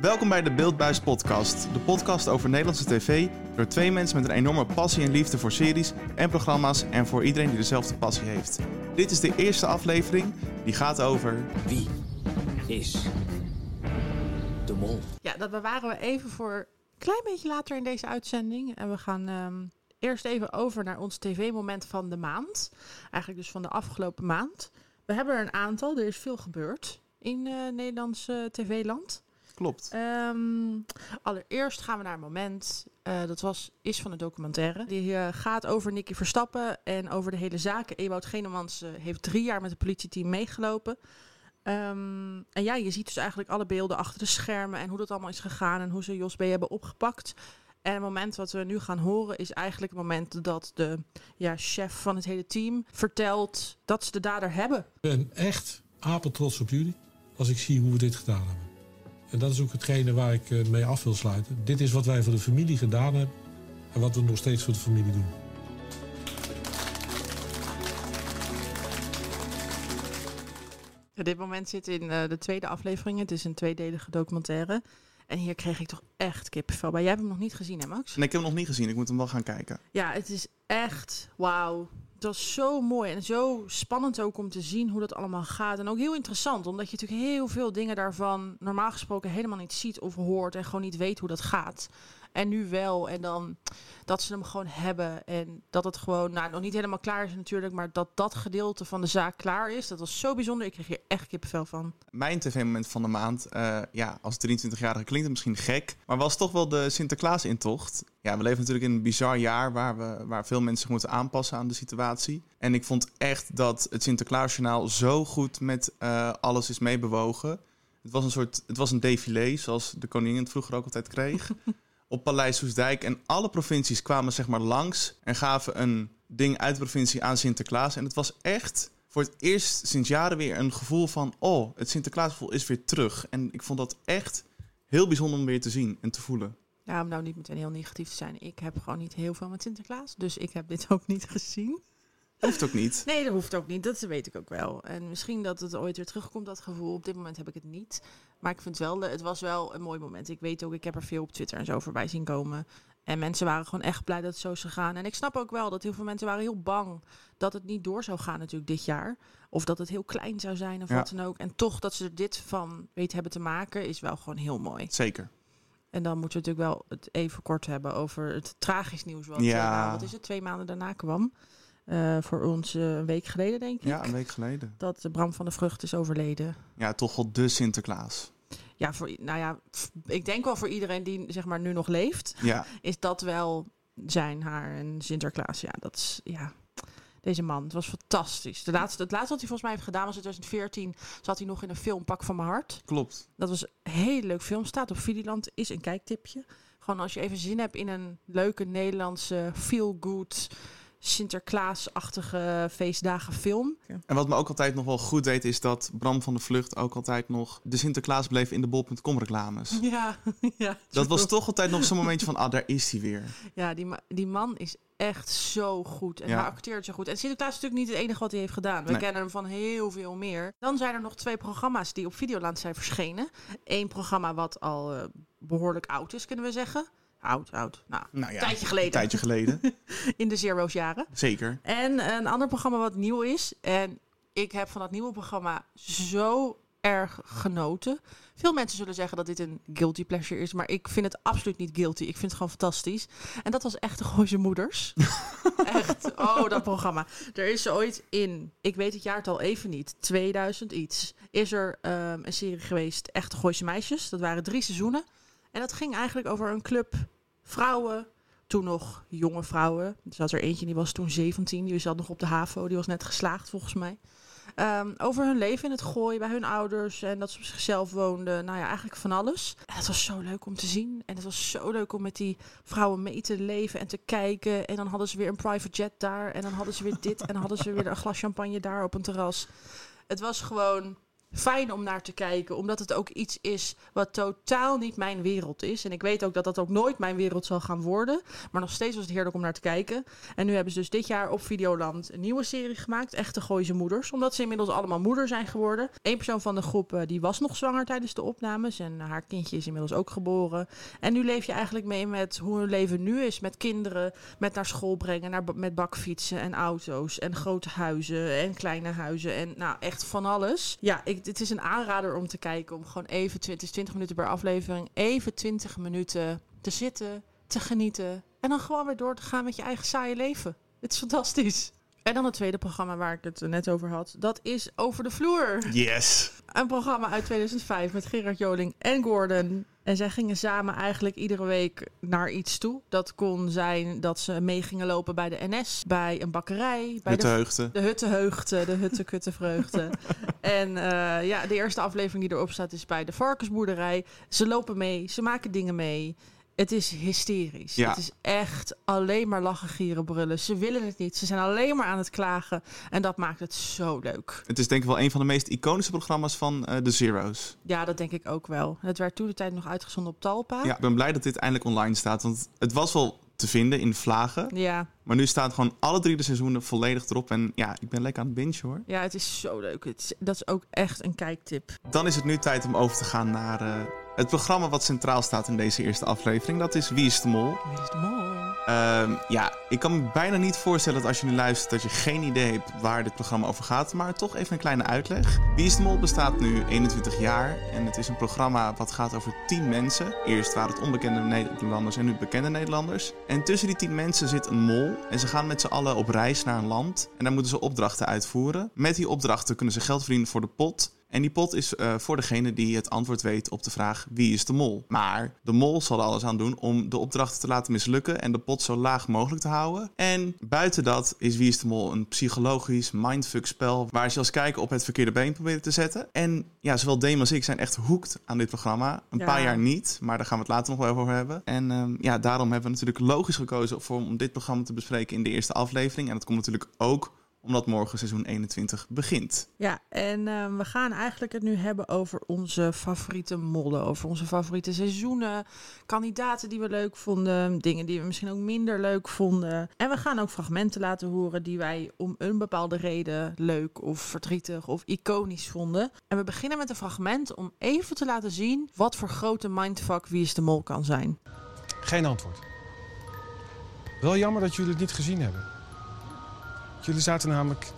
Welkom bij de Beeldbuis Podcast, de podcast over Nederlandse tv door twee mensen met een enorme passie en liefde voor series en programma's en voor iedereen die dezelfde passie heeft. Dit is de eerste aflevering die gaat over. Wie is de mol? Ja, dat bewaren we even voor een klein beetje later in deze uitzending. En we gaan ehm, eerst even over naar ons tv-moment van de maand. Eigenlijk dus van de afgelopen maand. We hebben er een aantal, er is veel gebeurd in eh Nederlands eh, tv-land. Klopt. Ehm, allereerst gaan we naar een moment, eh, dat was, is van een documentaire. Die eh, gaat over Nicky Verstappen en over de hele zaak. Ewout Genemans eh, heeft drie jaar met het politieteam meegelopen. Ehm, en ja, je ziet dus eigenlijk alle beelden achter de schermen en hoe dat allemaal is gegaan en hoe ze Jos B. hebben opgepakt. En het moment wat we nu gaan horen is eigenlijk het moment dat de ja, chef van het hele team vertelt dat ze de dader hebben. Ik ben echt apetrots op jullie als ik zie hoe we dit gedaan hebben. En dat is ook hetgene waar ik eh, mee af wil sluiten. Dit is wat wij voor de familie gedaan hebben en wat we nog steeds voor de familie doen. Ja, dit moment zit in eh, de tweede aflevering. Het is een tweedelige documentaire. En hier kreeg ik toch echt kippenvel bij. Jij hebt hem nog niet gezien, hè Max? En ik heb hem nog niet gezien, ik moet hem wel gaan kijken. Ja, het is echt wauw. Het was zo mooi en zo spannend ook om te zien hoe dat allemaal gaat. En ook heel interessant, omdat je natuurlijk heel veel dingen daarvan normaal gesproken helemaal niet ziet of hoort. En gewoon niet weet hoe dat gaat. En nu wel. En dan dat ze hem gewoon hebben. En dat het gewoon, nou, nog niet helemaal klaar is natuurlijk. Maar dat dat gedeelte van de zaak klaar is. Dat was zo bijzonder. Ik kreeg hier echt kippenvel van. Mijn tv-moment van de maand, eh, ja, als 23-jarige klinkt het misschien gek, maar was toch wel de Sinterklaas-intocht. Ja, we leven natuurlijk in een bizar jaar waar, we, waar veel mensen zich moeten aanpassen aan de situatie. En ik vond echt dat het Sinterklaasjournaal zo goed met eh, alles is meebewogen. Het was een soort, het was een défilé, zoals de koningin het vroeger ook altijd kreeg. op Paleis Soesdijk. En alle provincies kwamen zeg maar langs en gaven een ding uit de provincie aan Sinterklaas. En het was echt voor het eerst sinds jaren weer een gevoel van... oh, het Sinterklaasgevoel is weer terug. En ik vond dat echt heel bijzonder om weer te zien en te voelen. Ja, om nou niet meteen heel negatief te zijn. Ik heb gewoon niet heel veel met Sinterklaas. Dus ik heb dit ook niet gezien. Hoeft ook niet. Nee, dat hoeft ook niet. Dat weet ik ook wel. En misschien dat het ooit weer terugkomt, dat gevoel. Op dit moment heb ik het niet. Maar ik vind wel, het was wel een mooi moment. Ik weet ook, ik heb er veel op Twitter en zo voorbij zien komen. En mensen waren gewoon echt blij dat het zo is gegaan. En ik snap ook wel dat heel veel mensen waren heel bang dat het niet door zou gaan natuurlijk dit jaar. Of dat het heel klein zou zijn of Ja. wat dan ook. En toch dat ze er dit van weten hebben te maken, is wel gewoon heel mooi. Zeker. En dan moeten we natuurlijk wel het even kort hebben over het tragisch nieuws. Wat, Ja. eh, wat is het, twee maanden daarna kwam. Eh, voor ons eh, een week geleden, denk ik. Ja, een week geleden. Dat eh, Bram van de Vrucht is overleden. Ja, toch wel de Sinterklaas. Ja, voor, nou ja, ik denk wel voor iedereen die zeg maar nu nog leeft, Ja, is dat wel zijn, haar en Sinterklaas. Ja, dat is, ja, deze man, het was fantastisch. De laatste, het laatste wat hij volgens mij heeft gedaan was in 2014, zat hij nog in een film Pak van mijn hart. klopt. Dat was een hele leuk film, staat op Videoland, is een kijktipje. Gewoon als je even zin hebt in een leuke Nederlandse feel-good Sinterklaas-achtige feestdagen film. En wat me ook altijd nog wel goed deed, is dat Bram van de Vlucht ook altijd nog de Sinterklaas bleef in de bol.com reclames. Ja, ja. Dat was toch altijd nog zo'n momentje van, ah, daar is hij weer. Ja, die, ma- die man is echt zo goed. En Ja. hij acteert zo goed. En Sinterklaas is natuurlijk niet het enige wat hij heeft gedaan. We Nee. kennen hem van heel veel meer. Dan zijn er nog twee programma's die op Videoland zijn verschenen. Eén programma wat al eh, behoorlijk oud is, kunnen we zeggen. Oud, oud. Nou, Nou ja, tijdje geleden. Tijdje geleden, in de Zero's jaren. zeker. En een ander programma wat nieuw is. En ik heb van dat nieuwe programma zo erg genoten. Veel mensen zullen zeggen dat dit een guilty pleasure is. Maar ik vind het absoluut niet guilty. Ik vind het gewoon fantastisch. En dat was echt de Gooise Moeders. echt. Oh, dat programma. Er is ooit in, ik weet het jaartal even niet, 2000 iets, is er ehm, een serie geweest, Echte Gooise Meisjes. Dat waren drie seizoenen. En dat ging eigenlijk over een club vrouwen, toen nog jonge vrouwen. Er zat er eentje, die was toen 17, die zat nog op de HAVO, die was net geslaagd volgens mij. Ehm, over hun leven in het gooi bij hun ouders en dat ze op zichzelf woonden. Nou ja, eigenlijk van alles. En het was zo leuk om te zien. En het was zo leuk om met die vrouwen mee te leven en te kijken. En dan hadden ze weer een private jet daar. En dan hadden ze weer dit. En dan hadden ze weer een glas champagne daar op een terras. Het was gewoon fijn om naar te kijken. Omdat het ook iets is wat totaal niet mijn wereld is. En ik weet ook dat dat ook nooit mijn wereld zal gaan worden. Maar nog steeds was het heerlijk om naar te kijken. En nu hebben ze dus dit jaar op Videoland een nieuwe serie gemaakt. Echte Gooise Moeders. Omdat ze inmiddels allemaal moeder zijn geworden. Eén persoon van de groep eh, die was nog zwanger tijdens de opnames. En haar kindje is inmiddels ook geboren. En nu leef je eigenlijk mee met hoe hun leven nu is. Met kinderen, met naar school brengen, naar, met bakfietsen en auto's. En grote huizen en kleine huizen. En nou, echt van alles. Ja, ik, het is een aanrader om te kijken. Om gewoon even, tw- het is 20 minuten per aflevering. Even 20 minuten te zitten, te genieten. En dan gewoon weer door te gaan met je eigen saaie leven. Het is fantastisch. En dan het tweede programma waar ik het net over had. Dat is Over de Vloer. Yes. Een programma uit 2005 met Gerard Joling en Gordon. En zij gingen samen eigenlijk iedere week naar iets toe. Dat kon zijn dat ze mee gingen lopen bij de NS, bij een bakkerij, bij de de, de huttenheugte, de hutte-kutte-vreugde. en eh, ja, de eerste aflevering die erop staat is bij de varkensboerderij. Ze lopen mee, ze maken dingen mee. Het is hysterisch. Ja. Het is echt alleen maar lachen, gieren, brullen. Ze willen het niet. Ze zijn alleen maar aan het klagen. En dat maakt het zo leuk. Het is denk ik wel een van de meest iconische programma's van eh, de Zero's. Ja, dat denk ik ook wel. Het werd toen de tijd nog uitgezonden op Talpa. Ja, ik ben blij dat dit eindelijk online staat. Want het was wel te vinden in Vlagen. Ja, Maar nu staan gewoon alle drie de seizoenen volledig erop. En ja, ik ben lekker aan het bingen hoor. ja het is zo leuk. Het is- dat is ook echt een kijktip. Dan is het nu tijd om over te gaan naar eh, het programma wat centraal staat in deze eerste aflevering. Dat is Wie is de Mol? Wie is de mol? Ehm, ja, ik kan me bijna niet voorstellen dat als je nu luistert dat je geen idee hebt waar dit programma over gaat. Maar toch even een kleine uitleg. Wie is de Mol bestaat nu 21 jaar en het is een programma wat gaat over 10 mensen. Eerst waren het onbekende Nederlanders en nu bekende Nederlanders. En tussen die 10 mensen zit een mol en ze gaan met z'n allen op reis naar een land. En daar moeten ze opdrachten uitvoeren. Met die opdrachten kunnen ze geld verdienen voor de pot. En die pot is eh, voor degene die het antwoord weet op de vraag wie is de mol. Maar de mol zal er alles aan doen om de opdrachten te laten mislukken en de pot zo laag mogelijk te houden. En buiten dat is wie is de mol een psychologisch mindfuck spel waar ze als kijker op het verkeerde been proberen te zetten. En ja, zowel Dame als ik zijn echt hoekt aan dit programma. Een Ja. paar jaar niet, maar daar gaan we het later nog wel over hebben. En ehm, ja, daarom hebben we natuurlijk logisch gekozen voor, om dit programma te bespreken in de eerste aflevering. En dat komt natuurlijk ook omdat morgen seizoen 21 begint. Ja, en eh, we gaan eigenlijk het nu hebben over onze favoriete mollen. Over onze favoriete seizoenen. Kandidaten die we leuk vonden. Dingen die we misschien ook minder leuk vonden. En we gaan ook fragmenten laten horen die wij om een bepaalde reden leuk of verdrietig of iconisch vonden. En we beginnen met een fragment om even te laten zien wat voor grote mindfuck Wie is de Mol kan zijn. Geen antwoord. Wel jammer dat jullie het niet gezien hebben. Jullie zaten namelijk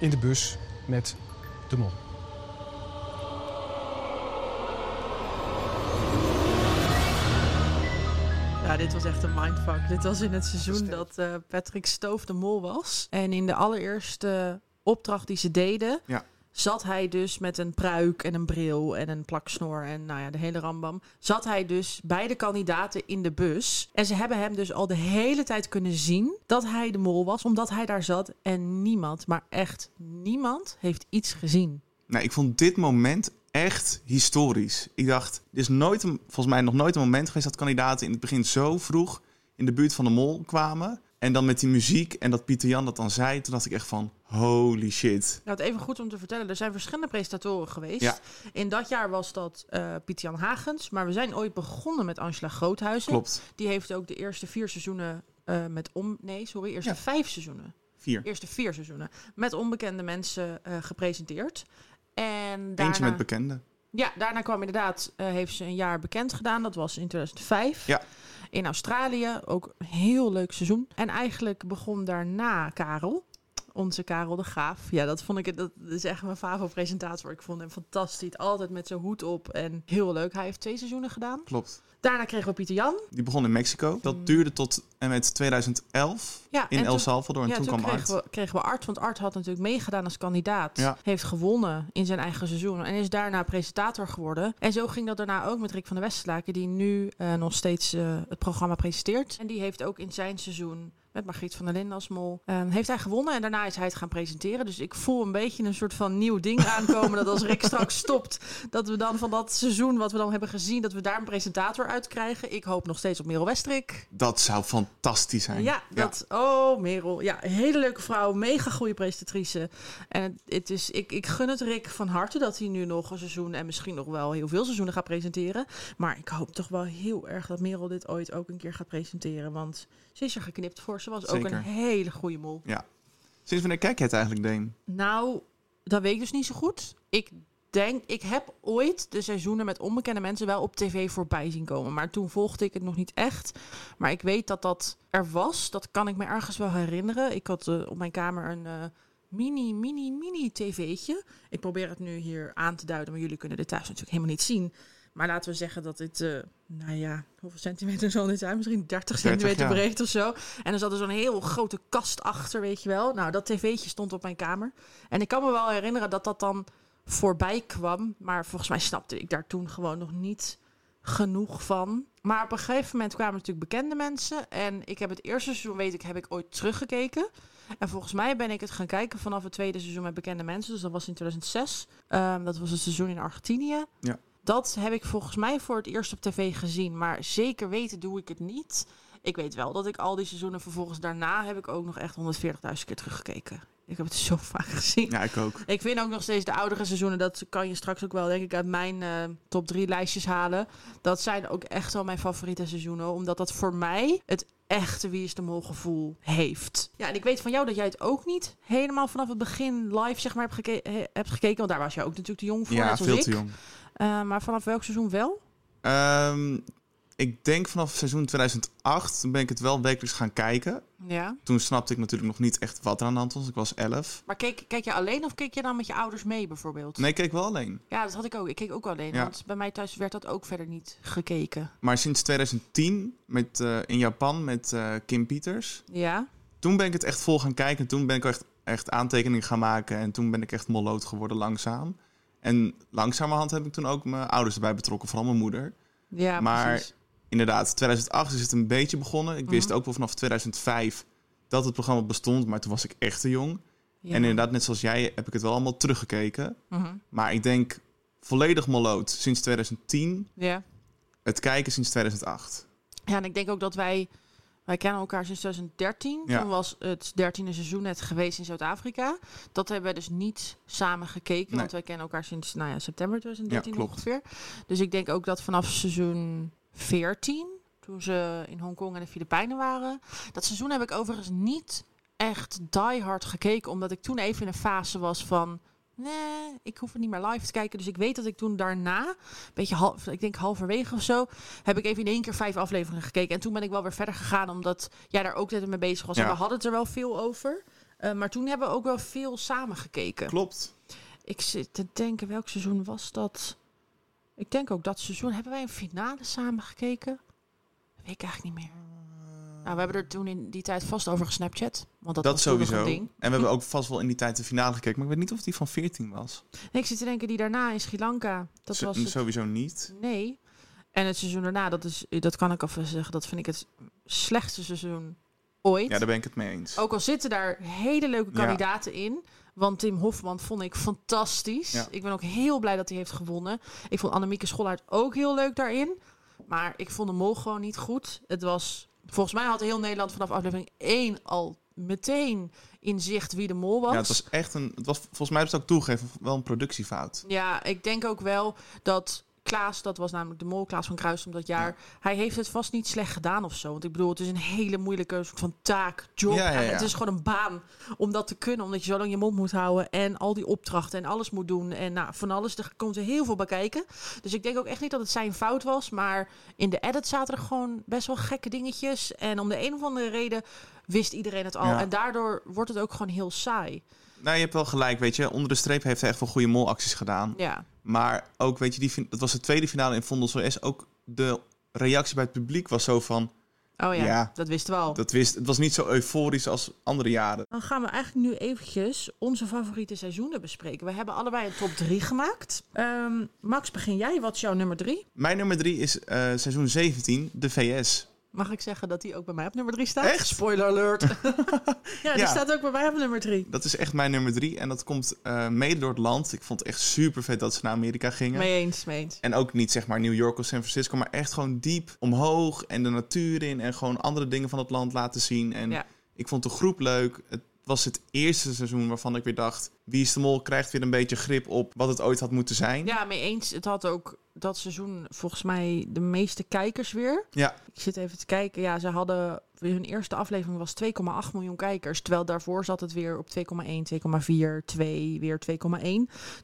in de bus met de mol. Ja, dit was echt een mindfuck. Dit was in het seizoen dat eh, Patrick Stoof de mol was. En in de allereerste opdracht die ze deden, Ja. Zat hij dus met een pruik en een bril en een plaksnor en nou ja, de hele rambam. Zat hij dus bij de kandidaten in de bus. En ze hebben hem dus al de hele tijd kunnen zien dat hij de mol was, omdat hij daar zat. En niemand, maar echt niemand, heeft iets gezien. Nou, ik vond dit moment echt historisch. Ik dacht, er is nooit volgens mij nog nooit een moment geweest dat kandidaten in het begin zo vroeg in de buurt van de mol kwamen. En dan met die muziek en dat Pieter Jan dat dan zei, toen dacht ik echt van, holy shit. Nou, het even goed om te vertellen. Er zijn verschillende presentatoren geweest. Ja. In dat jaar was dat eh Piet-Jan Hagens. Maar we zijn ooit begonnen met Angela Groothuizen. Klopt, Die heeft ook de eerste vier seizoenen eh, met om... Nee, sorry, eerste Ja. vijf seizoenen. vier. Eerste vier seizoenen. Met onbekende mensen eh, gepresenteerd. En daarna... Eentje met bekenden. Ja, daarna kwam inderdaad, heeft ze een jaar bekend gedaan. Dat was in 2005. Ja. In Australië, ook een heel leuk seizoen. En eigenlijk begon daarna Karel. Onze Karel de Graaf. Ja, dat vond ik, dat is echt mijn favo-presentator. Ik vond hem fantastisch. Altijd met zijn hoed op en heel leuk. Hij heeft twee seizoenen gedaan. Klopt. Daarna kregen we Pieter Jan. Die begon in Mexico. Dat duurde tot en met 2011 Ja, in en El Salvador. En ja, toen, toen kwam Art. kregen we, kregen we Art. Want Art had natuurlijk meegedaan als kandidaat. Ja. Heeft gewonnen in zijn eigen seizoen. En is daarna presentator geworden. En zo ging dat daarna ook met Rick van der Westlaken. Die nu eh, nog steeds eh, het programma presenteert. En die heeft ook in zijn seizoen met Margriet van der Linden als mol. Ehm, heeft hij gewonnen en daarna is hij het gaan presenteren. Dus ik voel een beetje een soort van nieuw ding aankomen. dat als Rick straks stopt, dat we dan van dat seizoen wat we dan hebben gezien, dat we daar een presentator uit krijgen. Ik hoop nog steeds op Merel Westrik. Dat zou fantastisch zijn. Ja, dat, oh Merel. Ja, hele leuke vrouw, mega goede presentatrice. En het, het is, ik, ik gun het Rick van harte dat hij nu nog een seizoen en misschien nog wel heel veel seizoenen gaat presenteren. Maar ik hoop toch wel heel erg dat Merel dit ooit ook een keer gaat presenteren. Want ze is er geknipt voor. Ze was ook een hele goede mol. Sinds wanneer kijk je het eigenlijk, Deen? Nou, dat weet ik dus niet zo goed. Ik denk, ik heb ooit de seizoenen met onbekende mensen wel op tv voorbij zien komen. Maar toen volgde ik het nog niet echt. Maar ik weet dat dat er was. Dat kan ik me ergens wel herinneren. Ik had eh, op mijn kamer een eh, mini, mini, mini tv'tje. Ik probeer het nu hier aan te duiden, maar jullie kunnen dit thuis natuurlijk helemaal niet zien. Maar laten we zeggen dat dit, eh, nou ja, hoeveel centimeter zal dit zijn? Misschien 30 centimeter ja. breed of zo. En er zat er zo'n heel grote kast achter, weet je wel. Nou, dat tv'tje stond op mijn kamer. En ik kan me wel herinneren dat dat dan voorbij kwam. Maar volgens mij snapte ik daar toen gewoon nog niet genoeg van. Maar op een gegeven moment kwamen natuurlijk bekende mensen. En ik heb het eerste seizoen, weet ik, heb ik ooit teruggekeken. En volgens mij ben ik het gaan kijken vanaf het tweede seizoen met bekende mensen. Dus dat was in 2006. Ehm, dat was het seizoen in Argentinië. Ja. Dat heb ik volgens mij voor het eerst op tv gezien. Maar zeker weten doe ik het niet. Ik weet wel dat ik al die seizoenen vervolgens daarna heb ik ook nog echt 140.000 keer teruggekeken. Ik heb het zo vaak gezien. Ja, ik ook. Ik vind ook nog steeds de oudere seizoenen, dat kan je straks ook wel, denk ik, uit mijn eh, top drie lijstjes halen. Dat zijn ook echt wel mijn favoriete seizoenen, omdat dat voor mij het echte Wie is de Mol gevoel heeft. Ja, en ik weet van jou dat jij het ook niet helemaal vanaf het begin live, zeg maar, hebt, geke- hebt gekeken. Want daar was je ook natuurlijk te jong voor, Ja, net veel ik. te jong. Eh, maar vanaf welk seizoen wel? Ehm, ik denk vanaf seizoen 2008 toen ben ik het wel wekelijks gaan kijken. Ja. Toen snapte ik natuurlijk nog niet echt wat er aan de hand was. Ik was 11. Maar keek, kijk je alleen of keek je dan met je ouders mee, bijvoorbeeld? Nee, ik keek wel alleen. Ja, dat had ik ook. Ik keek ook alleen, Ja. want bij mij thuis werd dat ook verder niet gekeken. Maar sinds 2010 met, eh, in Japan met eh, Kim Peters. Ja. Toen ben ik het echt vol gaan kijken. Toen ben ik echt, echt aantekeningen gaan maken. En toen ben ik echt molloot geworden langzaam. En langzamerhand heb ik toen ook mijn ouders erbij betrokken. Vooral mijn moeder. Ja, Maar- precies. Inderdaad, 2008 is het een beetje begonnen. Ik wist Mhm. ook wel vanaf 2005 dat het programma bestond. Maar toen was ik echt te jong. Ja. En inderdaad, net zoals jij, heb ik het wel allemaal teruggekeken. Mhm. Maar ik denk volledig molloot sinds 2010. Ja. Het kijken sinds 2008. Ja, en ik denk ook dat wij... Wij kennen elkaar sinds 2013. Ja. Toen was het dertiende seizoen net geweest in Zuid-Afrika. Dat hebben wij dus niet samen gekeken. Nee. Want wij kennen elkaar sinds nou ja, september 2013 Ja, klopt. ongeveer. Dus ik denk ook dat vanaf seizoen 14... toen ze in Hongkong en de Filipijnen waren... dat seizoen heb ik overigens niet echt die hard gekeken. Omdat ik toen even in een fase was van... Nee, ik hoef het niet meer live te kijken. Dus ik weet dat ik toen daarna, een beetje half, ik denk halverwege of zo, heb ik even in één keer vijf afleveringen gekeken. En toen ben ik wel weer verder gegaan, omdat jij daar ook net mee bezig was. En we hadden het er wel veel over. Eh, maar toen hebben we ook wel veel samen gekeken. Klopt. Ik zit te denken, welk seizoen was dat? Ik denk ook dat seizoen. Hebben wij een finale samen gekeken? Dat weet ik eigenlijk niet meer. Nou, we hebben er toen in die tijd vast over gesnapchat. Want dat, Dat, was sowieso. een En ding. we hebben ook vast wel in die tijd de finale gekeken. Maar ik weet niet of die van 14 was. Nee, ik zit te denken, die daarna in Sri Lanka. Dat was het Sowieso niet. Nee. En het seizoen daarna, dat, is, dat kan ik alvast zeggen, dat vind ik het slechtste seizoen ooit. Ja, daar ben ik het mee eens. Ook al zitten daar hele leuke Ja. kandidaten in. Want Tim Hofman vond ik fantastisch. Ja. Ik ben ook heel blij dat hij heeft gewonnen. Ik vond Annemieke Schollaert ook heel leuk daarin. Maar ik vond de mol gewoon niet goed. Het was... Volgens mij had heel Nederland vanaf aflevering 1 al meteen in zicht wie de mol was. Ja, het was echt een. Het was volgens mij ik het ook toegegeven, wel een productiefout. Ja, ik denk ook wel dat Klaas, dat was namelijk de mol, Klaas van Kruis om dat jaar, hij heeft het vast niet slecht gedaan of zo. Want ik bedoel, het is een hele moeilijke soort van taak, job. Ja, ja, ja. Het is gewoon een baan om dat te kunnen, omdat je zo lang je mond moet houden en al die opdrachten en alles moet doen. En nou, van alles, er komt er heel veel bij kijken. Dus ik denk ook echt niet dat het zijn fout was, maar in de edit zaten er gewoon best wel gekke dingetjes. En om de een of andere reden wist iedereen het al. En daardoor wordt het ook gewoon heel saai. Nou, je hebt wel gelijk, weet je. Onder de streep heeft hij echt wel goede molacties gedaan. Ja. Maar ook, weet je, die, dat was de tweede finale in Vondel S. Ook de reactie bij het publiek was zo van... Oh ja, Ja. dat wisten we al. Dat wist, het was niet zo euforisch als andere jaren. Dan gaan we eigenlijk nu eventjes onze favoriete seizoenen bespreken. We hebben allebei een top 3 gemaakt. Ehm, Max, begin jij. Wat is jouw nummer 3? Mijn nummer drie is eh, seizoen 17, de VS. Mag ik zeggen dat die ook bij mij op nummer 3 staat? Echt? Spoiler alert. ja, die Ja. staat ook bij mij op nummer 3. Dat is echt mijn nummer drie. En dat komt eh, mede door het land. Ik vond het echt super vet dat ze naar Amerika gingen. Mee eens, mee eens. En ook niet zeg maar New York of San Francisco, maar echt gewoon diep omhoog en de natuur in en gewoon andere dingen van het land laten zien. En Ja. ik vond de groep leuk. Het was het eerste seizoen waarvan ik weer dacht, Wie is de Mol krijgt weer een beetje grip op wat het ooit had moeten zijn. Ja, mee eens. Het had ook dat seizoen volgens mij de meeste kijkers weer. Ja. Ik zit even te kijken. Ja, ze hadden... Hun eerste aflevering was 2,8 miljoen kijkers. Terwijl daarvoor zat het weer op 2,1, 2,4, 2, weer 2,1.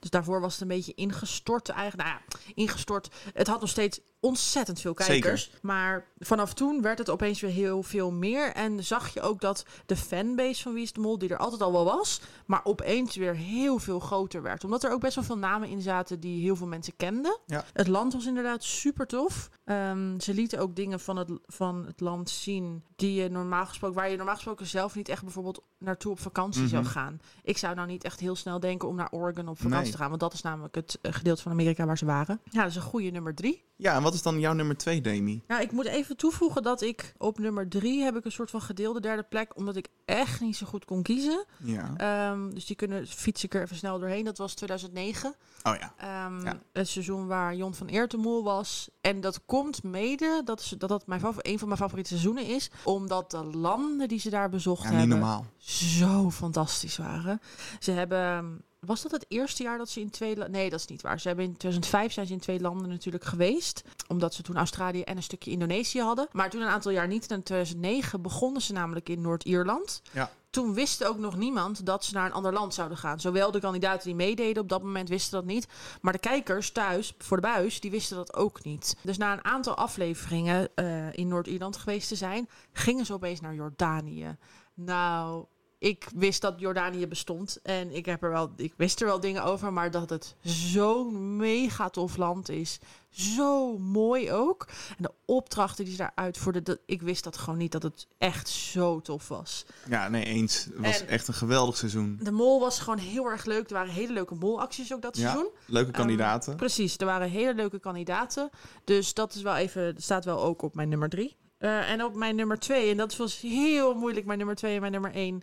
Dus daarvoor was het een beetje ingestort. Eigenlijk, nou ja, ingestort. Het had nog steeds ontzettend veel kijkers. Maar vanaf toen werd het opeens weer heel veel meer. En zag je ook dat de fanbase van Wie is de Mol, die er altijd al wel was, maar opeens weer heel veel groter werd. Omdat er ook best wel veel namen in zaten die heel veel mensen kenden. Ja. Het land was inderdaad super tof. Ehm, ze lieten ook dingen van het, van het land zien die je normaal gesproken, waar je normaal gesproken zelf niet echt bijvoorbeeld naartoe op vakantie zou Mhm. gaan. Ik zou nou niet echt heel snel denken om naar Oregon op vakantie Nee. te gaan, want dat is namelijk het eh, gedeelte van Amerika waar ze waren. Ja, dat is een goede nummer drie. Ja, en wat is dan jouw nummer twee, Demi? Nou, ik moet even toevoegen dat ik op nummer drie heb ik een soort van gedeelde derde plek, omdat ik echt niet zo goed kon kiezen. Ja. Ehm, dus die kunnen fiets ik er even snel doorheen. Dat was 2009. Oh ja. Ehm, Ja. Het seizoen waar Jon van Eert de Mol was. En dat komt mede dat is, dat, dat mijn favor- een van mijn favoriete seizoenen is. Omdat de landen die ze daar bezocht Ja, niet hebben normaal. Zo fantastisch waren. Ze hebben... Was dat het eerste jaar dat ze in twee... la- Nee, dat is niet waar. Ze hebben in 2005 zijn ze in twee landen natuurlijk geweest. Omdat ze toen Australië en een stukje Indonesië hadden. Maar toen een aantal jaar niet. En in 2009 begonnen ze namelijk in Noord-Ierland. Ja. Toen wist ook nog niemand dat ze naar een ander land zouden gaan. Zowel de kandidaten die meededen op dat moment wisten dat niet. Maar de kijkers thuis voor de buis, die wisten dat ook niet. Dus na een aantal afleveringen eh, in Noord-Ierland geweest te zijn, gingen ze opeens naar Jordanië. Nou, ik wist dat Jordanië bestond. En ik, heb er wel, ik wist er wel dingen over. Maar dat het zo'n mega tof land is. Zo mooi ook. En de opdrachten die ze daar uitvoerden. Dat, ik wist dat gewoon niet dat het echt zo tof was. Ja, nee, eens. Het was En- echt een geweldig seizoen. De mol was gewoon heel erg leuk. Er waren hele leuke molacties ook dat Ja, seizoen. leuke kandidaten. Ehm, precies, er waren hele leuke kandidaten. Dus dat is wel even, staat wel ook op mijn nummer drie. Eh, en op mijn nummer twee, en dat was heel moeilijk, mijn nummer twee en mijn nummer één,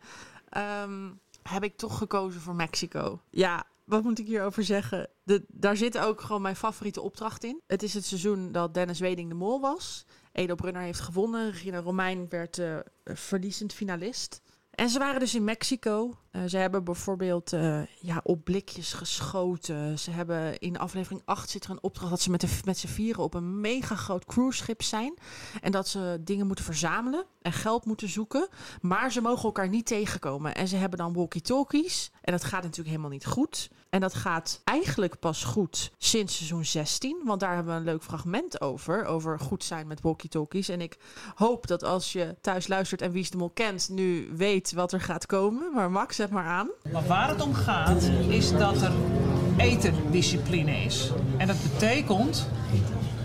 ehm, heb ik toch gekozen voor Mexico. Ja, wat moet ik hierover zeggen? De, daar zit ook gewoon mijn favoriete opdracht in. Het is het seizoen dat Dennis Weding de mol was. Edo Brunner heeft gewonnen. Regina Romein werd eh, verliezend finalist. En ze waren dus in Mexico. Eh, ze hebben bijvoorbeeld eh, ja, op blikjes geschoten. Ze hebben in aflevering 8 zit er een opdracht dat ze met, met z'n vieren op een mega groot cruiseschip zijn. En dat ze dingen moeten verzamelen en geld moeten zoeken. Maar ze mogen elkaar niet tegenkomen. En ze hebben dan walkie-talkies. En dat gaat natuurlijk helemaal niet goed. En dat gaat eigenlijk pas goed sinds seizoen 16. Want daar hebben we een leuk fragment over. Over goed zijn met walkie-talkies. En ik hoop dat als je thuis luistert en Wie is de Mol kent... nu weet wat er gaat komen. Maar Max, zet maar aan. Maar waar het om gaat, is dat er eterdiscipline is. En dat betekent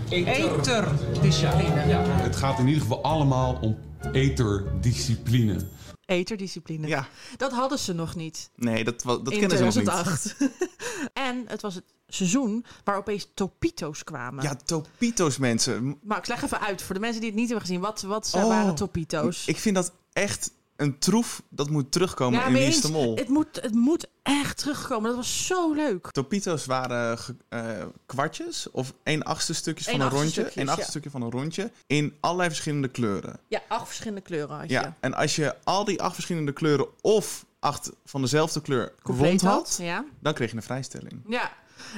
eterdiscipline. Het gaat in ieder geval allemaal om eterdiscipline. Eterdiscipline. Ja, Dat hadden ze nog niet nee, dat, dat in kennen ze nog niet. 2008. en het was het seizoen waar opeens topito's kwamen. Ja, Topito's mensen. Max, leg even uit voor de mensen die het niet hebben gezien. Wat, wat Oh, waren topito's? Ik vind dat echt een troef dat moet terugkomen in Wie de eens. Mol. Het moet, het moet echt terugkomen. Dat was zo leuk. Topito's waren ge- eh, kwartjes of één achtste stukjes van een rondje. stukjes, Een achtste ja. stukje van een rondje. In allerlei verschillende kleuren. Ja, acht verschillende kleuren had je. Ja, en als je al die acht verschillende kleuren of acht van dezelfde kleur Compleet rond had, Ja. dan kreeg je een vrijstelling. ja.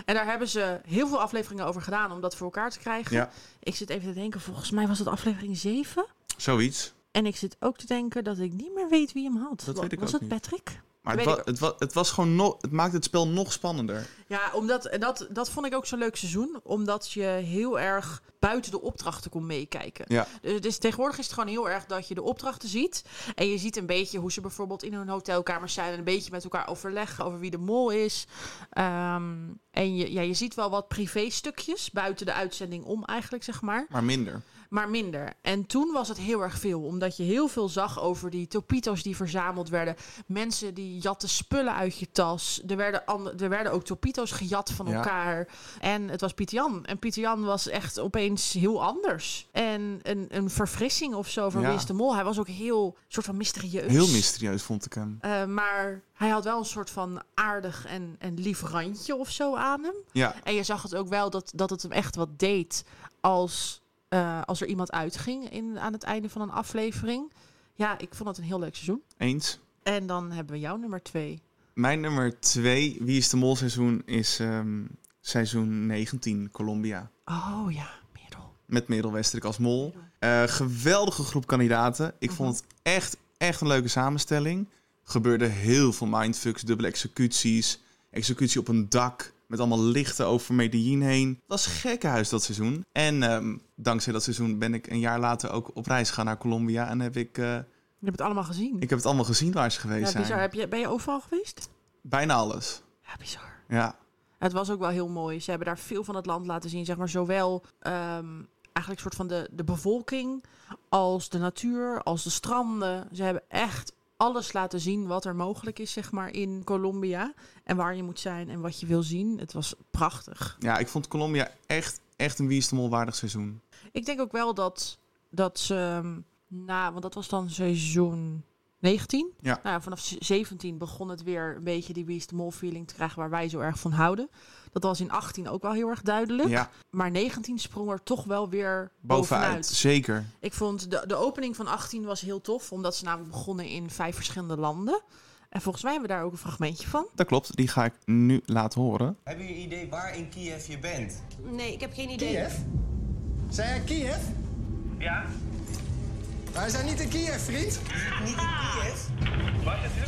En daar hebben ze heel veel afleveringen over gedaan om dat voor elkaar te krijgen. Ja, Ik zit even te denken, volgens mij was het aflevering 7. zoiets. En ik zit ook te denken dat ik niet meer weet wie hem had. Dat weet ik was ook het niet. Patrick? Maar het, wa- het, wa- het was gewoon nog, het maakte het spel nog spannender. Ja, omdat, en dat, dat vond ik ook zo'n leuk seizoen. Omdat je heel erg buiten de opdrachten kon meekijken. Ja. Dus, dus tegenwoordig is het gewoon heel erg dat je de opdrachten ziet. En je ziet een beetje hoe ze bijvoorbeeld in hun hotelkamers zijn. En een beetje met elkaar overleggen over wie de mol is. Ehm, en je, ja, je ziet wel wat privé stukjes buiten de uitzending om eigenlijk, zeg maar. Maar minder. Maar minder. En toen was het heel erg veel, omdat je heel veel zag over die topito's die verzameld werden. Mensen die jatten spullen uit je tas. Er werden, er werden ook topito's gejat van Ja. elkaar. En het was Pieter Jan. En Pieter Jan was echt opeens heel anders. En een, een verfrissing of zo voor Ja. Mol. Hij was ook heel soort van mysterieus. Heel mysterieus vond ik hem. Eh, maar hij had wel een soort van aardig en, en lief randje of zo aan hem. Ja, En je zag het ook wel dat, dat het hem echt wat deed als, eh, als er iemand uitging in, aan het einde van een aflevering. Ja, ik vond het een heel leuk seizoen. eens. En dan hebben we jouw nummer twee. Mijn nummer twee, Wie is de Mol seizoen, is ehm, seizoen 19, Colombia. Oh ja, Merel. Met Merel Westerik als mol. Eh, geweldige groep kandidaten. Ik vond het echt, echt een leuke samenstelling. Gebeurde heel veel mindfucks, dubbele executies. Executie op een dak met allemaal lichten over Medellin heen. Dat was gekkenhuis dat seizoen. En ehm, dankzij dat seizoen ben ik een jaar later ook op reis gegaan naar Colombia. En heb ik, eh, Je hebt het allemaal gezien. ik heb het allemaal gezien waar ze geweest ja, zijn. bizar. Heb je, ben je overal geweest? Bijna alles. Ja, bizar. Ja, Het was ook wel heel mooi. Ze hebben daar veel van het land laten zien. Zeg maar zowel ehm, eigenlijk soort van de, de bevolking als de natuur, als de stranden. Ze hebben echt alles laten zien wat er mogelijk is, zeg maar, in Colombia. En waar je moet zijn en wat je wil zien. Het was prachtig. ja ik vond Colombia echt, echt een Wie is de Mol waardig seizoen. Ik denk ook wel dat, dat ze ehm, na, want dat was dan seizoen 19. Ja. Nou, ja, vanaf z- 17 begon het weer een beetje die de Mol feeling te krijgen waar wij zo erg van houden. Dat was in 18 ook wel heel erg duidelijk. Ja, Maar 19 sprong er toch wel weer bovenuit. bovenuit. Zeker. Ik vond de, de opening van 18 was heel tof, omdat ze namelijk begonnen in vijf verschillende landen. En volgens mij hebben we daar ook een fragmentje van. Dat klopt, die ga ik nu laten horen. Heb je een idee waar in Kiev je bent? Nee, ik heb geen idee. Kiev? Zijn jij Kiev? Ja. Wij zijn niet in Kiev, vriend. Niet in Kiev?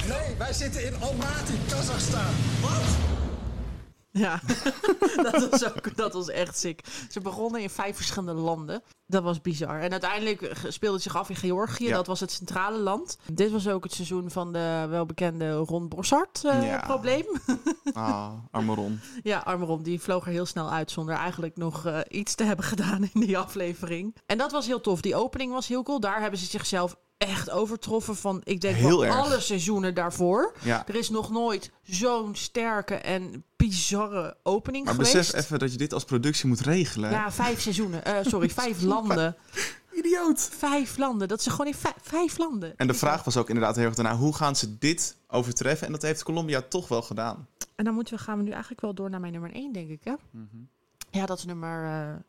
Nee, wij zitten in Almaty, Kazachstan. Ja, dat, was ook, dat was echt sick. Ze begonnen in vijf verschillende landen. Dat was bizar. En uiteindelijk speelde het zich af in Georgië. Ja. Dat was het centrale land. Dit was ook het seizoen van de welbekende Ron Bossart eh, Ja. Ah, arme Ron. Ja, arme Ron, die vloog er heel snel uit zonder eigenlijk nog eh, iets te hebben gedaan in die aflevering. En dat was heel tof. Die opening was heel cool. Daar hebben ze zichzelf echt overtroffen van, ik denk Heel wel erg. alle seizoenen daarvoor. Ja. Er is nog nooit zo'n sterke en bizarre opening Maar geweest. besef even dat je dit als productie moet regelen. Ja, vijf seizoenen. Eh, sorry, vijf landen. Idioot. Vijf landen. Dat is gewoon in vijf, vijf landen. En de vraag was ook inderdaad heel erg daarna, hoe gaan ze dit overtreffen? En dat heeft Colombia toch wel gedaan. En dan moeten we, gaan we nu eigenlijk wel door naar mijn nummer 1, denk ik. Hè? Ja, dat is nummer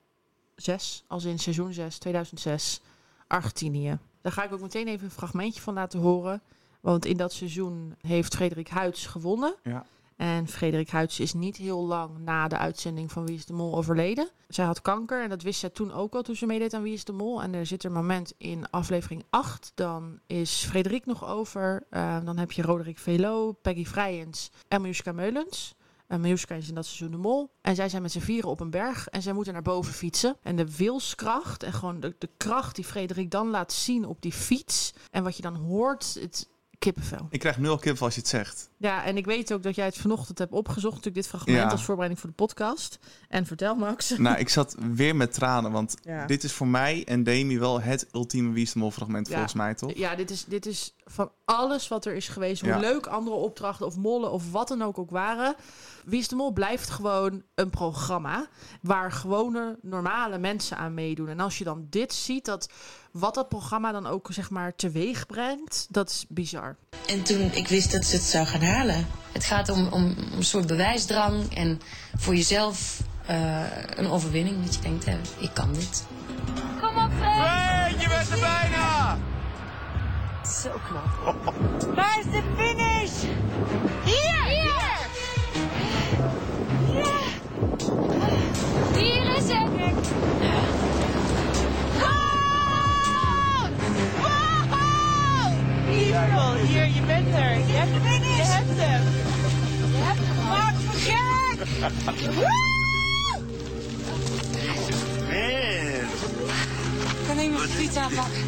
6. als in seizoen 6, 2006. Argentinië. Daar ga ik ook meteen even een fragmentje van laten horen. Want in dat seizoen heeft Frederik Huyts gewonnen. Ja. En Frederik Huyts is niet heel lang na de uitzending van Wie is de Mol overleden. Zij had kanker en dat wist zij toen ook al toen ze meedeed aan Wie is de Mol. En er zit een moment in aflevering 8. Dan is Frederik nog over. Eh, dan heb je Roderick Velo, Peggy Vrijens en Miljuska Meulens. En Miljuska is in dat seizoen de mol. En zij zijn met z'n vieren op een berg en zij moeten naar boven fietsen. En de wilskracht en gewoon de, de kracht die Frederik dan laat zien op die fiets. En wat je dan hoort, het kippenvel. Ik krijg nu al kip als je het zegt. Ja, en ik weet ook dat jij het vanochtend hebt opgezocht. Natuurlijk dit fragment Ja. als voorbereiding voor de podcast. En vertel Max. Nou, ik zat weer met tranen, want Ja. dit is voor mij en Demi wel het ultieme Wie is de Mol fragment Ja. volgens mij, toch? Ja, dit is, dit is van alles wat er is geweest. Hoe Ja. leuk andere opdrachten of mollen of wat dan ook ook waren. Wie is de Mol blijft gewoon een programma waar gewone normale mensen aan meedoen. En als je dan dit ziet, dat wat dat programma dan ook zeg maar teweeg brengt, dat is bizar. En toen ik wist dat ze het zou gaan halen. Het gaat om, om, om een soort bewijsdrang en voor jezelf eh, een overwinning. Dat je denkt, hè, ik kan dit. Kom op, Freek! je bent er bijna! Zo knap. Waar is de finish? Hier! Hier! Ja! Hier is het! Wow! Hier, je bent er. Je hebt. Je hebt hem. Je hebt hem gek! Woe! Ik kan even mijn fiets aanpakken.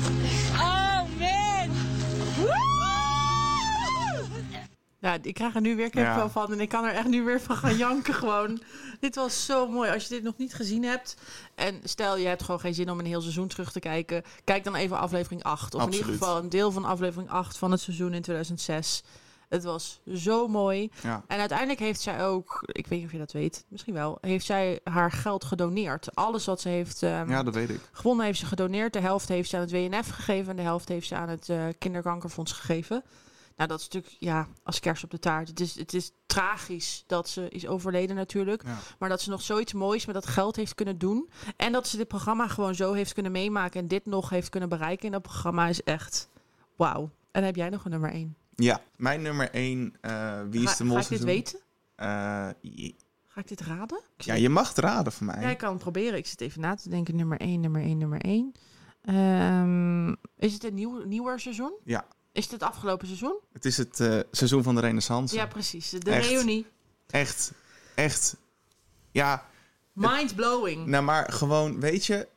Oh man! Ja, ik krijg er nu weer kipvel Ja. van en ik kan er echt nu weer van gaan janken gewoon. dit was zo mooi. Als je dit nog niet gezien hebt en stel je hebt gewoon geen zin om een heel seizoen terug te kijken, kijk dan even aflevering 8. Of in ieder geval een deel van aflevering 8 van het seizoen in 2006. Het was zo mooi. Ja. En uiteindelijk heeft zij ook, ik weet niet of je dat weet, misschien wel, heeft zij haar geld gedoneerd. Alles wat ze heeft ehm, ja, dat weet ik. gewonnen heeft ze gedoneerd. De helft heeft ze aan het WNF gegeven en de helft heeft ze aan het eh, kinderkankerfonds gegeven. Nou, dat is natuurlijk ja, als kerst op de taart. Het is, het is tragisch dat ze is overleden natuurlijk. Ja. Maar dat ze nog zoiets moois met dat geld heeft kunnen doen. En dat ze dit programma gewoon zo heeft kunnen meemaken. En dit nog heeft kunnen bereiken in dat programma is echt wauw. En heb jij nog een nummer één. Ja, mijn nummer 1, Wie is Ga, de Mol ga ik dit seizoen? weten? Eh, je- Ga ik dit raden? Ik ja, zit- je mag het raden van mij. Ja, ik kan het proberen. Ik zit even na te denken. Nummer 1, nummer 1, nummer 1. Ehm, is het een nieuw, nieuwer seizoen? Ja. Is het het afgelopen seizoen? Het is het eh, seizoen van de renaissance. Ja, precies. De Echt. reunie. Echt, echt. Ja, Mind blowing. nou maar gewoon, weet je...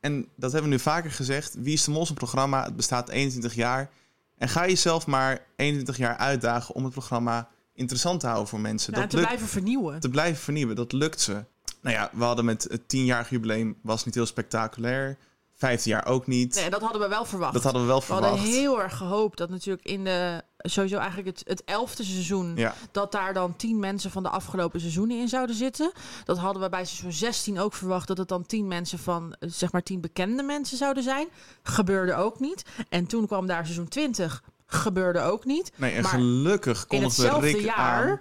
En dat hebben we nu vaker gezegd. Wie is de Mol is een programma. Het bestaat 21 jaar. En ga jezelf maar 21 jaar uitdagen om het programma interessant te houden voor mensen. Dat te lukt, blijven vernieuwen. te blijven vernieuwen. Dat lukt ze. Nou ja, we hadden met het 10-jarig jubileum was niet heel spectaculair. 15 jaar ook niet. Nee, dat hadden we wel verwacht. dat hadden we wel we hadden verwacht. heel erg gehoopt dat natuurlijk in de... Sowieso eigenlijk het, het elfde seizoen... Ja. dat daar dan tien mensen van de afgelopen seizoenen in zouden zitten. Dat hadden we bij seizoen 16 ook verwacht... dat het dan tien mensen van, eh, zeg maar, tien bekende mensen zouden zijn. Gebeurde ook niet. En toen kwam daar seizoen 20. Gebeurde ook niet. Nee, en Maar gelukkig in kondigde hetzelfde Rick jaar... aan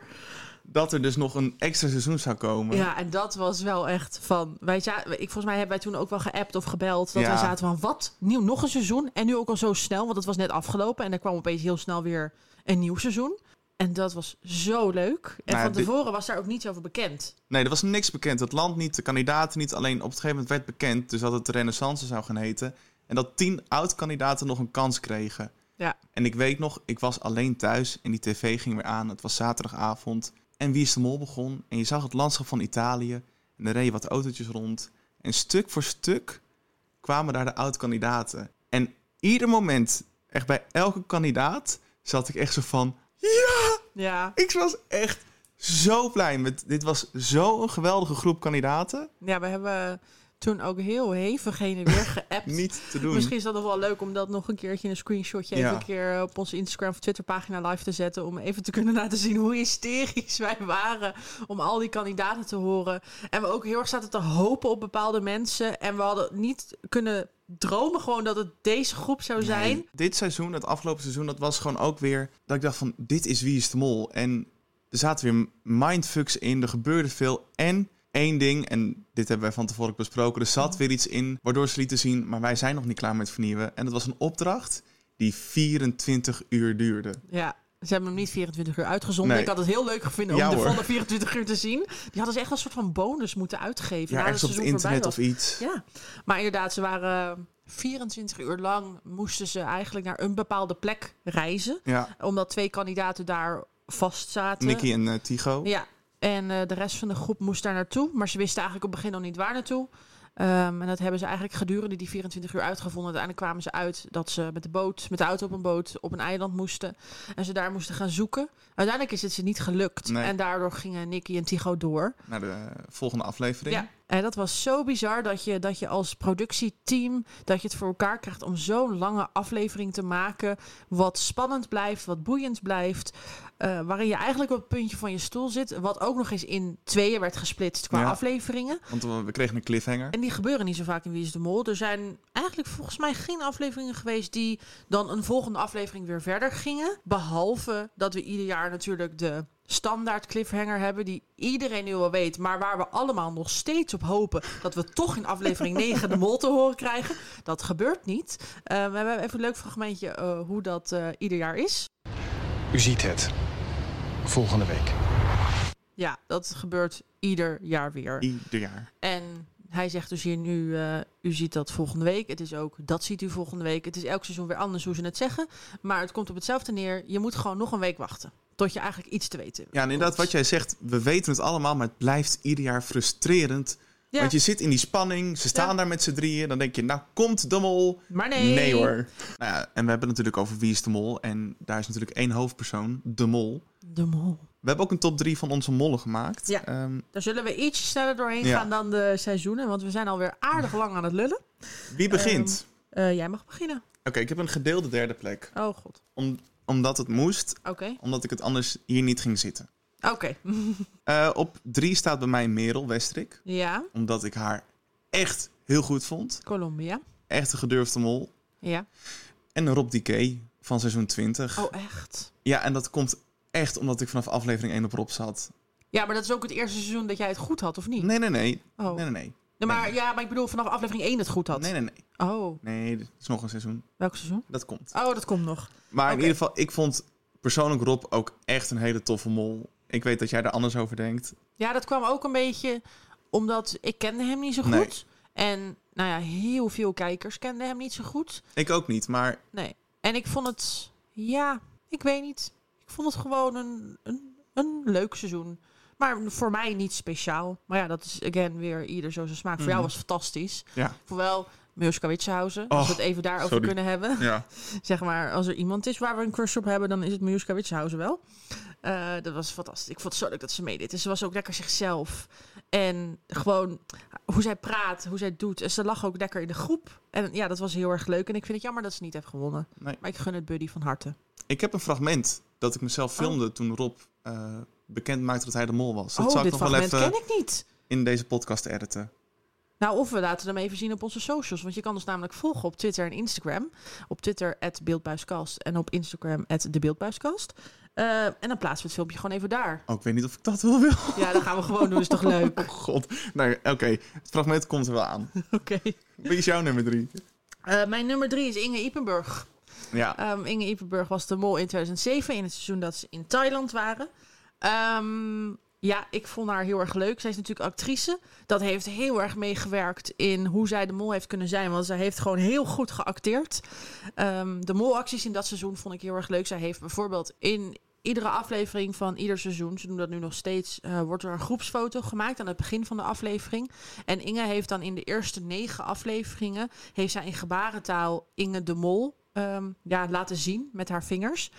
dat er dus nog een extra seizoen zou komen. Ja, en dat was wel echt van. Wij zaten, ik, volgens mij hebben wij toen ook wel geappt of gebeld. Dat Ja. wij zaten van wat? Nieuw, nog een seizoen. En nu ook al zo snel, want het was net afgelopen. En er kwam opeens heel snel weer een nieuw seizoen. En dat was zo leuk. En Nou ja, van tevoren was daar ook niets over bekend. Nee, er was niks bekend. Het land niet, de kandidaten niet. Alleen op het gegeven moment werd bekend dus dat het de Renaissance zou gaan heten. En dat tien oud-kandidaten nog een kans kregen. Ja. En ik weet nog, ik was alleen thuis en die tv ging weer aan. Het was zaterdagavond. En Wie is de Mol begon. En je zag het landschap van Italië. En er reden wat autootjes rond. En stuk voor stuk kwamen daar de oud-kandidaten. En ieder moment, echt bij elke kandidaat, zat ik echt zo van... Ja! Ja. Ik was echt zo blij. Met, dit was zo'n geweldige groep kandidaten. Ja, we hebben toen ook heel hevig heen en weer geappt. Niet te doen. Misschien is dat nog wel leuk om dat nog een keertje in een screenshotje even Ja. een keer op onze Instagram of Twitter pagina live te zetten. Om even te kunnen laten zien hoe hysterisch wij waren om al die kandidaten te horen. En we ook heel erg zaten te hopen op bepaalde mensen. En we hadden niet kunnen dromen gewoon dat het deze groep zou zijn. Nee, dit seizoen, het afgelopen seizoen, dat was gewoon ook weer... dat ik dacht van, dit is Wie is de Mol. En er zaten weer mindfucks in, er gebeurde veel. En één ding, en dit hebben wij van tevoren besproken... er zat weer iets in waardoor ze lieten zien... maar wij zijn nog niet klaar met vernieuwen. En dat was een opdracht die 24 uur duurde. Ja. Ze hebben hem niet 24 uur uitgezonden. Nee. Ik had het heel leuk gevonden om Ja, de volle 24 uur te zien. Die hadden ze echt een soort van bonus moeten uitgeven. Ja, ergens op het internet of iets. Ja, maar inderdaad, ze waren 24 uur lang moesten ze eigenlijk naar een bepaalde plek reizen. Ja. Omdat twee kandidaten daar vast zaten. Nicky en eh, Tigo. Ja, en eh, de rest van de groep moest daar naartoe. Maar ze wisten eigenlijk op het begin nog niet waar naartoe. Ehm, en dat hebben ze eigenlijk gedurende die 24 uur uitgevonden. Uiteindelijk kwamen ze uit dat ze met de boot, met de auto op een boot, op een eiland moesten. En ze daar moesten gaan zoeken. Uiteindelijk is het ze niet gelukt. Nee. En daardoor gingen Nicky en Tigo door. Naar de volgende aflevering. Ja, en dat was zo bizar dat je, dat je als productieteam dat je het voor elkaar krijgt om zo'n lange aflevering te maken. Wat spannend blijft, wat boeiend blijft. Eh, waarin je eigenlijk op het puntje van je stoel zit. Wat ook nog eens in tweeën werd gesplitst qua Ja. afleveringen. Want we we kregen een cliffhanger. En die gebeuren niet zo vaak in Wie is de Mol. Er zijn eigenlijk volgens mij geen afleveringen geweest die dan een volgende aflevering weer verder gingen. Behalve dat we ieder jaar natuurlijk de standaard cliffhanger hebben die iedereen nu al weet, maar waar we allemaal nog steeds op hopen dat we toch in aflevering 9 de mol te horen krijgen. Dat gebeurt niet. Eh, we hebben even een leuk fragmentje eh, hoe dat eh, ieder jaar is. U ziet het. Volgende week. Ja, dat gebeurt ieder jaar weer. Ieder jaar. En hij zegt dus hier nu, eh, u ziet dat volgende week. Het is ook, dat ziet u volgende week. Het is elk seizoen weer anders hoe ze het zeggen. Maar het komt op hetzelfde neer. Je moet gewoon nog een week wachten. Tot je eigenlijk iets te weten Ja, en inderdaad, wat jij zegt, we weten het allemaal, maar het blijft ieder jaar frustrerend. Ja. Want je zit in die spanning, ze staan Ja. daar met z'n drieën, dan denk je, nou komt de mol. Maar nee. Nee hoor. Nou ja, en we hebben het natuurlijk over Wie is de Mol. En daar is natuurlijk één hoofdpersoon, de mol. De mol. We hebben ook een top 3 van onze mollen gemaakt. Ja. Ehm, Daar zullen we ietsje sneller doorheen gaan dan de seizoenen. Want we zijn alweer aardig lang aan het lullen. wie begint? Ehm, eh, jij mag beginnen. Oké, ik heb een gedeelde derde plek. Oh god. Om, omdat het moest, Oké. omdat ik het anders hier niet ging zitten. Oké. Eh, op 3 staat bij mij Merel Westrik. ja. Omdat ik haar echt heel goed vond. Colombia. Echt een gedurfde mol. Ja. En Rob Decay van seizoen 20. Oh echt? Ja, en dat komt echt omdat ik vanaf aflevering 1 op Rob zat. Ja, maar dat is ook het eerste seizoen dat jij het goed had, of niet? Nee, nee, nee. Oh. Nee, nee, nee. Nee, maar, Ja, maar ik bedoel vanaf aflevering 1 het goed had. Nee, nee, nee. Oh, Nee, er is nog een seizoen. welk seizoen? Dat komt. Oh, dat komt nog. Maar in ieder geval, ik vond persoonlijk Rob ook echt een hele toffe mol. Ik weet dat jij er anders over denkt. Ja, dat kwam ook een beetje omdat ik kende hem niet zo goed. Nee. En nou ja, heel veel kijkers kenden hem niet zo goed. Ik ook niet, maar Nee. En ik vond het, ja, ik weet niet. Ik vond het gewoon een, een, een leuk seizoen. Maar voor mij niet speciaal. Maar ja, dat is again weer ieder zo zijn smaak. Voor jou Mhm. was het fantastisch. ja. Voor Witsenhausen. Als we het even daarover sorry. kunnen hebben. Ja. zeg maar, als er iemand is waar we een crush op hebben, dan is het Miljuska Witsenhausen wel. Eh, dat was fantastisch. Ik vond het zo leuk dat ze meedeed. En ze was ook lekker zichzelf. En gewoon hoe zij praat, hoe zij doet. En ze lag ook lekker in de groep. En ja, dat was heel erg leuk. En ik vind het jammer dat ze niet heeft gewonnen. Nee. Maar ik gun het Buddy van harte. Ik heb een fragment dat ik mezelf filmde toen Rob eh, bekend maakte dat hij de mol was. Dat oh, zou ik dit nog wel fragment even ken ik niet. in deze podcast editen. Nou, of we laten hem even zien op onze socials. Want je kan ons namelijk volgen op Twitter en Instagram. Op Twitter, Beeldbuiskast. En op Instagram, de Beeldbuiskast. Eh, en dan plaatsen we het filmpje gewoon even daar. Oh, ik weet niet of ik dat wel wil. Ja, dat gaan we gewoon doen. Is toch leuk? Oh god. Nee, oké. Het fragment komt er wel aan. Oké. Wie is jouw nummer drie? Eh, mijn nummer drie is Inge Ipenburg. Ja. Ehm, Inge Ipenburg was de mol in 2007, in het seizoen dat ze in Thailand waren. Ehm, ja, ik vond haar heel erg leuk. Zij is natuurlijk actrice. Dat heeft heel erg meegewerkt in hoe zij de mol heeft kunnen zijn. Want zij heeft gewoon heel goed geacteerd. Ehm, de molacties in dat seizoen vond ik heel erg leuk. Zij heeft bijvoorbeeld in iedere aflevering van ieder seizoen, ze doen dat nu nog steeds, eh, wordt er een groepsfoto gemaakt aan het begin van de aflevering. En Inge heeft dan in de eerste negen afleveringen, heeft zij in gebarentaal Inge de Mol ehm, ja, laten zien met haar vingers.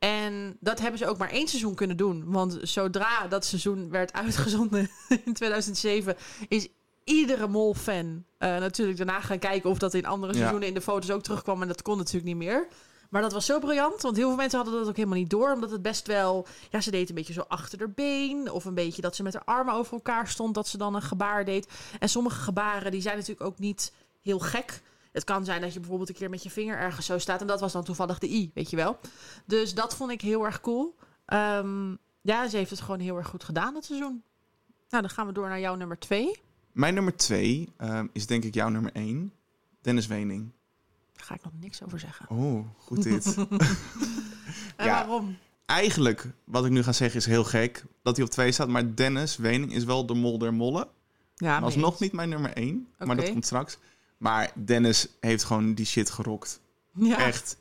En dat hebben ze ook maar één seizoen kunnen doen. Want zodra dat seizoen werd uitgezonden in 2007, is iedere mol-fan eh, natuurlijk daarna gaan kijken of dat in andere Ja. seizoenen in de foto's ook terugkwam. En dat kon natuurlijk niet meer. Maar dat was zo briljant, want heel veel mensen hadden dat ook helemaal niet door. Omdat het best wel, ja, ze deed een beetje zo achter haar been. Of een beetje dat ze met haar armen over elkaar stond, dat ze dan een gebaar deed. En sommige gebaren, die zijn natuurlijk ook niet heel gek. Het kan zijn dat je bijvoorbeeld een keer met je vinger ergens zo staat. En dat was dan toevallig de i, weet je wel. Dus dat vond ik heel erg cool. Ehm, ja, ze heeft het gewoon heel erg goed gedaan, het seizoen. Nou, dan gaan we door naar jouw nummer twee. Mijn nummer twee ehm, is denk ik jouw nummer één. Dennis Wening. Daar ga ik nog niks over zeggen. Oh, goed dit. En Ja. waarom? Eigenlijk, wat ik nu ga zeggen is heel gek dat hij op twee staat. Maar Dennis Wening is wel de mol der mollen. Ja, was mee nog eens. niet mijn nummer één. Maar dat komt straks. Maar Dennis heeft gewoon die shit gerokt. Ja, Echt.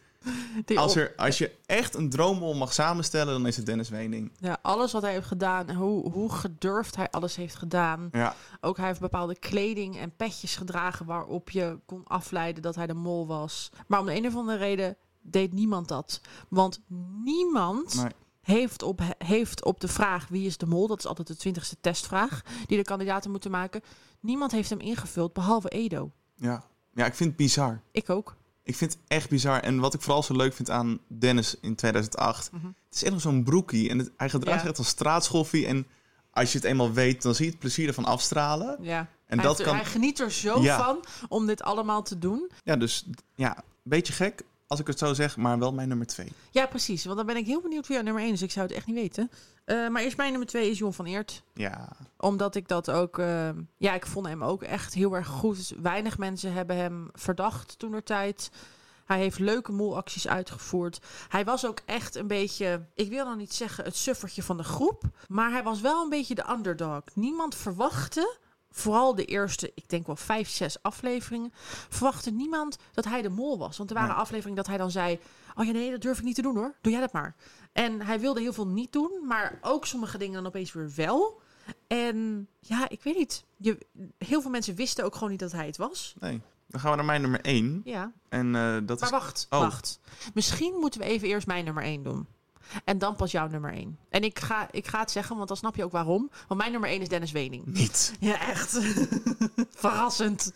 die Als, er, als je echt een droommol mag samenstellen, dan is het Dennis Wening. Ja, alles wat hij heeft gedaan en hoe, hoe gedurfd hij alles heeft gedaan. Ja, Ook hij heeft bepaalde kleding en petjes gedragen waarop je kon afleiden dat hij de mol was. Maar om de een of andere reden deed niemand dat. Want niemand nee. heeft, op, heeft op de vraag wie is de mol, dat is altijd de twintigste testvraag die de kandidaten moeten maken. Niemand heeft hem ingevuld behalve Edo. Ja. ja, ik vind het bizar. Ik ook. Ik vind het echt bizar. En wat ik vooral zo leuk vind aan Dennis in 2008... Mhm. Het is echt nog zo'n broekie. En het, hij gedraagt Ja. zich echt als straatschoffie. En als je het eenmaal weet, dan zie je het plezier ervan afstralen. Ja. En hij, dat heeft- kan... hij geniet er zo Ja. van om dit allemaal te doen. Ja, dus ja, beetje gek als ik het zo zeg, maar wel mijn nummer twee. Ja, precies. Want dan ben ik heel benieuwd wie jouw nummer 1 is. Ik zou het echt niet weten. Eh, maar eerst mijn nummer 2 is Jon van Eert. Ja, Omdat ik dat ook... eh, ja, ik vond hem ook echt heel erg goed. Weinig mensen hebben hem verdacht toen er tijd. Hij heeft leuke molacties uitgevoerd. Hij was ook echt een beetje... Ik wil dan niet zeggen het suffertje van de groep. Maar hij was wel een beetje de underdog. Niemand verwachtte... Vooral de eerste, ik denk wel vijf, zes afleveringen. Verwachtte niemand dat hij de mol was. Want er waren afleveringen dat hij dan zei... Oh ja, nee, dat durf ik niet te doen hoor. Doe jij dat maar. En hij wilde heel veel niet doen. Maar ook sommige dingen dan opeens weer wel. En ja, ik weet niet. Je, heel veel mensen wisten ook gewoon niet dat hij het was. nee. Dan gaan we naar mijn nummer één. Ja. En eh, dat Maar is... wacht, Oh. wacht. Misschien moeten we even eerst mijn nummer 1 doen. En dan pas jouw nummer 1. En ik ga, ik ga het zeggen, want dan snap je ook waarom. Want mijn nummer 1 is Dennis Wening. Niet. Ja, echt. Verrassend.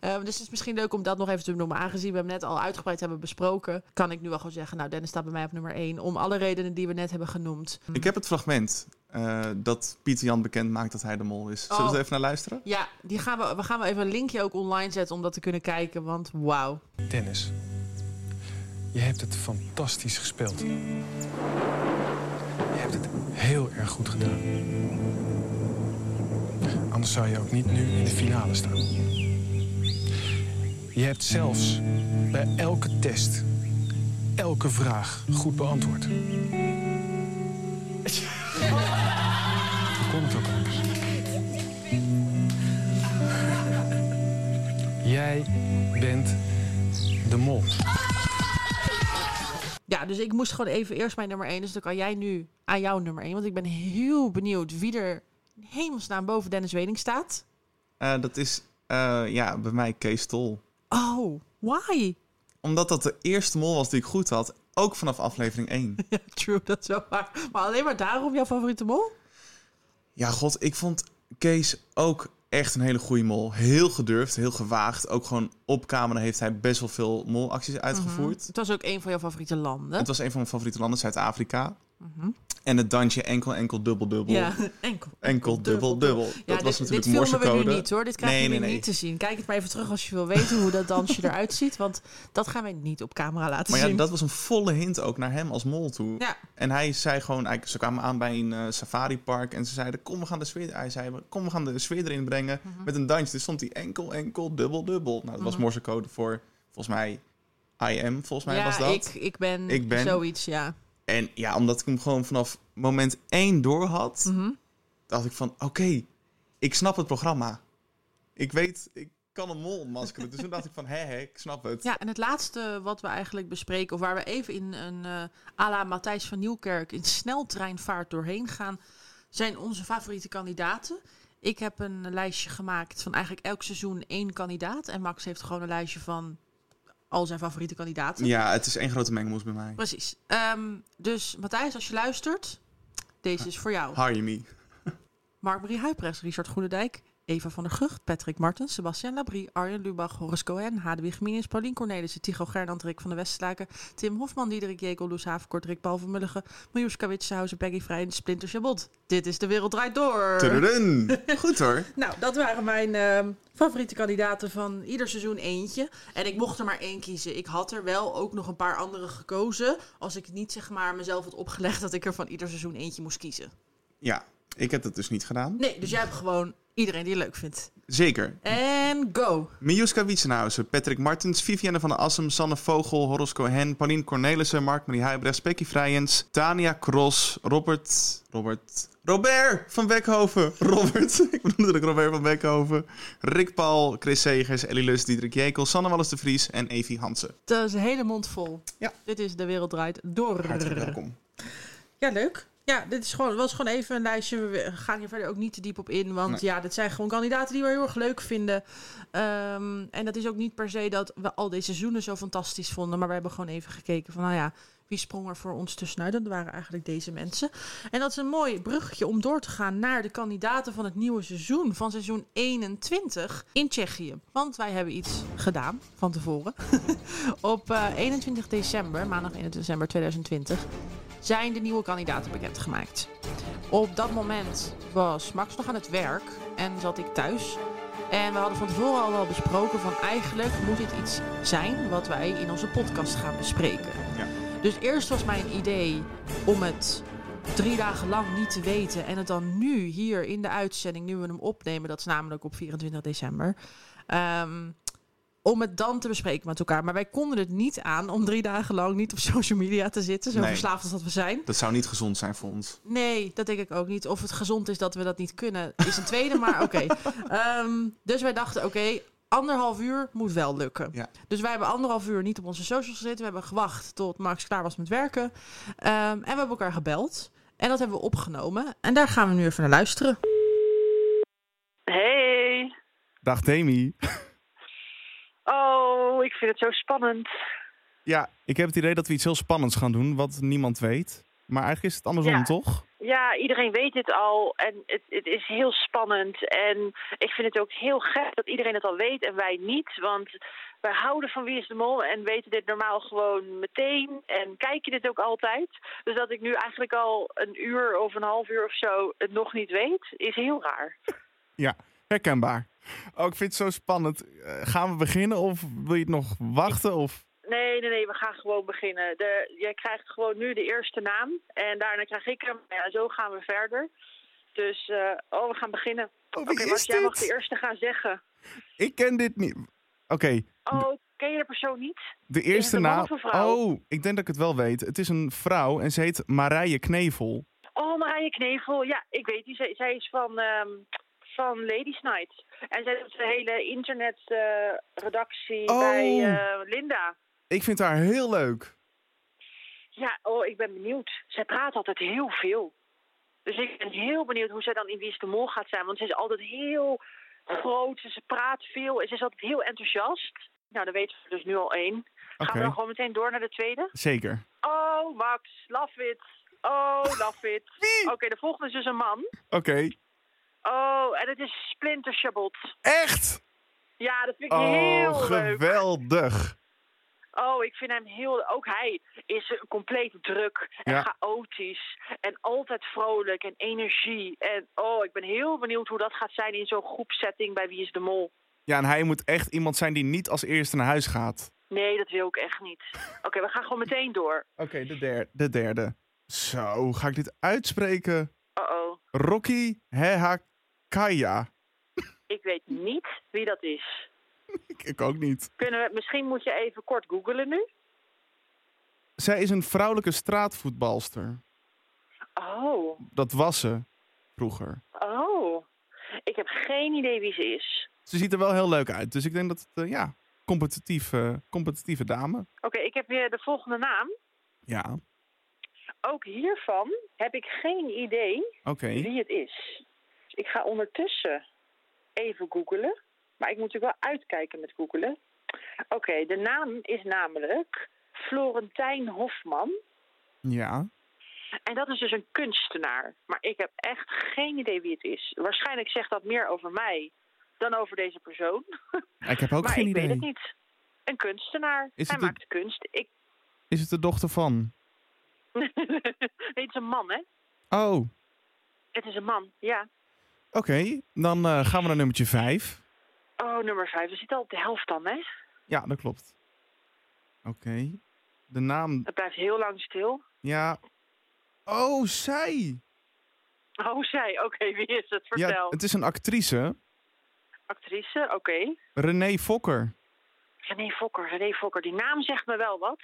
Um, dus het is misschien leuk om dat nog even te noemen. Aangezien we hem net al uitgebreid hebben besproken, kan ik nu wel gewoon zeggen: Nou, Dennis staat bij mij op nummer 1. Om alle redenen die we net hebben genoemd. Ik heb het fragment uh, dat Pieter Jan bekend maakt dat hij de mol is. Zullen we Oh. er even naar luisteren? Ja, die gaan we, we gaan wel even een linkje ook online zetten om dat te kunnen kijken. Want wauw. Dennis, je hebt het fantastisch gespeeld. Je hebt het heel erg goed gedaan. Anders zou je ook niet nu in de finale staan. Je hebt zelfs bij elke test elke vraag goed beantwoord. Hoe kon het ook anders? Jij bent de mol. Dus ik moest gewoon even eerst mijn nummer 1. Dus dan kan jij nu aan jouw nummer 1. Want ik ben heel benieuwd wie er in hemelsnaam boven Dennis Weding staat. Uh, dat is uh, ja, bij mij Kees Tol. Oh, why? Omdat dat de eerste mol was die ik goed had. Ook vanaf aflevering 1. ja, true, dat is wel waar. Maar alleen maar daarom jouw favoriete mol? Ja, god, ik vond Kees ook echt een hele goede mol. Heel gedurfd, heel gewaagd. Ook gewoon op camera heeft hij best wel veel molacties uitgevoerd. Mm -hmm. Het was ook een van jouw favoriete landen. Het was een van mijn favoriete landen, Zuid-Afrika. Mm -hmm. En het dansje enkel, enkel, dubbel, dubbel. Ja, enkel. Enkel, dubbel, dubbel. Ja, dat dit, was natuurlijk dit morsecode. we nu niet hoor. Dit krijg nee, niet te zien. Kijk het maar even terug als je wil weten hoe dat dansje eruit ziet. Want dat gaan wij niet op camera laten maar ja, zien. dat was een volle hint ook naar hem als mol toe. Ja. En hij zei gewoon, eigenlijk, ze kwamen aan bij een uh, safaripark en ze zeiden, kom we gaan de sfeer, hij zei, kom we gaan de sfeer erin brengen Mhm. met een dansje. Dus stond hij enkel, enkel, dubbel, dubbel. Nou, dat was morsecode voor, volgens mij, I am, volgens mij ja, was dat. Ik, ik, ben Ik ben. zoiets, ja. En ja, omdat ik hem gewoon vanaf moment één door had, Mhm. dacht ik van, oké, ik snap het programma. Ik weet, ik kan een mol maskeren. Dus toen dacht ik van, hé, hé, ik snap het. Ja, en het laatste wat we eigenlijk bespreken, of waar we even in een uh, à la Matthijs van Nieuwkerk in sneltreinvaart doorheen gaan, zijn onze favoriete kandidaten. Ik heb een lijstje gemaakt van eigenlijk elk seizoen één kandidaat. En Max heeft gewoon een lijstje van al zijn favoriete kandidaten. Ja, het is één grote mengelmoes bij mij. Precies. Um, dus Matthijs, als je luistert, deze is voor jou. Hire me. Mark-Marie Huipres, Richard Goedendijk, Eva van der Gucht, Patrick Martens, Sebastian Labrie, Arjen Lubach, Horace Cohen, Hadewig Minus, Paulien Cornelissen, Tycho Gernand, Rick van der Westlaken, Tim Hofman, Diederik Jekel, Loes Havenkort, Rick Paul van Mulligen, Miljuska Witsenhausen, Peggy Vrij en Splinter Chabot. Dit is De Wereld Draait Door. Tududun. Goed hoor. nou, dat waren mijn uh, favoriete kandidaten van ieder seizoen eentje. En ik mocht er maar één kiezen. Ik had er wel ook nog een paar andere gekozen. Als ik niet zeg maar mezelf had opgelegd dat ik er van ieder seizoen eentje moest kiezen. Ja, ik heb dat dus niet gedaan. Nee, dus jij hebt gewoon iedereen die je leuk vindt. Zeker. En go! Mijuska Witsenhausen, Patrick Martens, Vivienne van der Assem, Sanne Vogel, Horace Cohen, Paulien Cornelissen, Mark-Marie Huibrechts, Becky Vrijens, Tania Cross, Robert... Robert... Robert van Beckhoven. Robert. Ik bedoel natuurlijk Robert van Beckhoven. Rick Paul, Chris Segers, Ellie Lus, Diederik Jekel, Sanne Wallis de Vries en Evie Hansen. Dat is een hele mond vol. Ja. Dit is De Wereld Draait Door. Hartelijk welkom. Ja, leuk. Ja, dit is gewoon, was gewoon even een lijstje. We gaan hier verder ook niet te diep op in. Want nee. ja, dit zijn gewoon kandidaten die we heel erg leuk vinden. Um, en dat is ook niet per se dat we al deze seizoenen zo fantastisch vonden. Maar we hebben gewoon even gekeken van, nou ja, wie sprong er voor ons tussenuit? Dat waren eigenlijk deze mensen. En dat is een mooi bruggetje om door te gaan naar de kandidaten van het nieuwe seizoen. Van seizoen 21 in Tsjechië. Want wij hebben iets gedaan van tevoren. op uh, 21 december, maandag 21 december 2020 zijn de nieuwe kandidaten bekendgemaakt. Op dat moment was Max nog aan het werk en zat ik thuis. En we hadden van tevoren al wel besproken van eigenlijk moet dit iets zijn wat wij in onze podcast gaan bespreken. Ja. Dus eerst was mijn idee om het drie dagen lang niet te weten en het dan nu hier in de uitzending, nu we hem opnemen, dat is namelijk op 24 december. Um, om het dan te bespreken met elkaar. Maar wij konden het niet aan om drie dagen lang niet op social media te zitten. Zo Nee. verslaafd als dat we zijn. Dat zou niet gezond zijn voor ons. Nee, dat denk ik ook niet. Of het gezond is dat we dat niet kunnen, is een tweede. maar oké. Ehm, dus wij dachten, oké, anderhalf uur moet wel lukken. Ja. Dus wij hebben anderhalf uur niet op onze socials gezeten. We hebben gewacht tot Max klaar was met werken. Ehm, en we hebben elkaar gebeld. En dat hebben we opgenomen. En daar gaan we nu even naar luisteren. Hey. Dag Demi. Oh, ik vind het zo spannend. Ja, ik heb het idee dat we iets heel spannends gaan doen, wat niemand weet. Maar eigenlijk is het andersom, Ja. toch? Ja, iedereen weet dit al en het, het is heel spannend. En ik vind het ook heel gek dat iedereen het al weet en wij niet. Want wij houden van Wie is de Mol en weten dit normaal gewoon meteen. En kijken dit ook altijd. Dus dat ik nu eigenlijk al een uur of een half uur of zo het nog niet weet, is heel raar. Ja, herkenbaar. Oh, ik vind het zo spannend. Eh, gaan we beginnen of wil je het nog wachten? Of... Nee, nee, nee, we gaan gewoon beginnen. De, jij krijgt gewoon nu de eerste naam en daarna krijg ik hem. Ja, zo gaan we verder. Dus, eh, oh, we gaan beginnen. Oké, is Max, jij mag de eerste gaan zeggen. Ik ken dit niet. Oké, Oh, ken je de persoon niet? de eerste naam. Oh, ik denk dat ik het wel weet. Het is een vrouw en ze heet Marije Knevel. Oh, Marije Knevel. Ja, ik weet die. Zij, zij is van, ehm, van Ladies Night. En zij doet de hele internetredactie Oh. bij eh, Linda. Ik vind haar heel leuk. Ja, oh, ik ben benieuwd. Zij praat altijd heel veel. Dus ik ben heel benieuwd hoe zij dan in Wie is de Mol gaat zijn. Want ze is altijd heel groot. Ze praat veel en ze is altijd heel enthousiast. Nou, dan weten we dus nu al één. Gaan we dan gewoon meteen door naar de tweede? Zeker. Oh, Max, love it. Oh, love it. Oké, de volgende is dus een man. Oké. Oh, en het is Splinter Chabot. Echt? Ja, dat vind ik Oh, heel leuk. geweldig. Oh, ik vind hem heel... Ook hij is compleet druk en Ja. chaotisch. En altijd vrolijk en energie. En oh, ik ben heel benieuwd hoe dat gaat zijn in zo'n groepsetting bij Wie is de Mol. Ja, en hij moet echt iemand zijn die niet als eerste naar huis gaat. Nee, dat wil ik echt niet. Oké, we gaan gewoon meteen door. Oké, de, derde, de derde. Zo, ga ik dit uitspreken? Uh-oh. Rocky Hehakaya. Ik weet niet wie dat is. Ik, ik ook niet. Kunnen we, misschien moet je even kort googelen nu. Zij is een vrouwelijke straatvoetbalster. Oh, Dat was ze vroeger. oh. Ik heb geen idee wie ze is. Ze ziet er wel heel leuk uit. Dus ik denk dat het, eh, ja, competitief, eh, competitieve dame. Oké, ik heb weer de volgende naam. Ja, Ook hiervan heb ik geen idee wie het is. Ik ga ondertussen even googelen. Maar ik moet natuurlijk wel uitkijken met googelen. Oké, de naam is namelijk Florentijn Hofman. Ja. En dat is dus een kunstenaar. Maar ik heb echt geen idee wie het is. Waarschijnlijk zegt dat meer over mij dan over deze persoon. Ik heb ook maar geen ik idee. weet het niet. Een kunstenaar. Is Hij maakt kunst. Ik... Is het de dochter van? nee, het is een man, hè? Oh, Het is een man, ja. Oké. Dan eh, gaan we naar nummertje vijf. Oh, nummer vijf. We zitten al op de helft dan, hè? Ja, dat klopt. Oké. De naam, Het blijft heel lang stil. ja. Oh, zij. Oh, zij. Oké, wie is het? Vertel. Ja, het is een actrice. Actrice, oké. René Fokker. René Fokker, René Fokker. Die naam zegt me wel wat.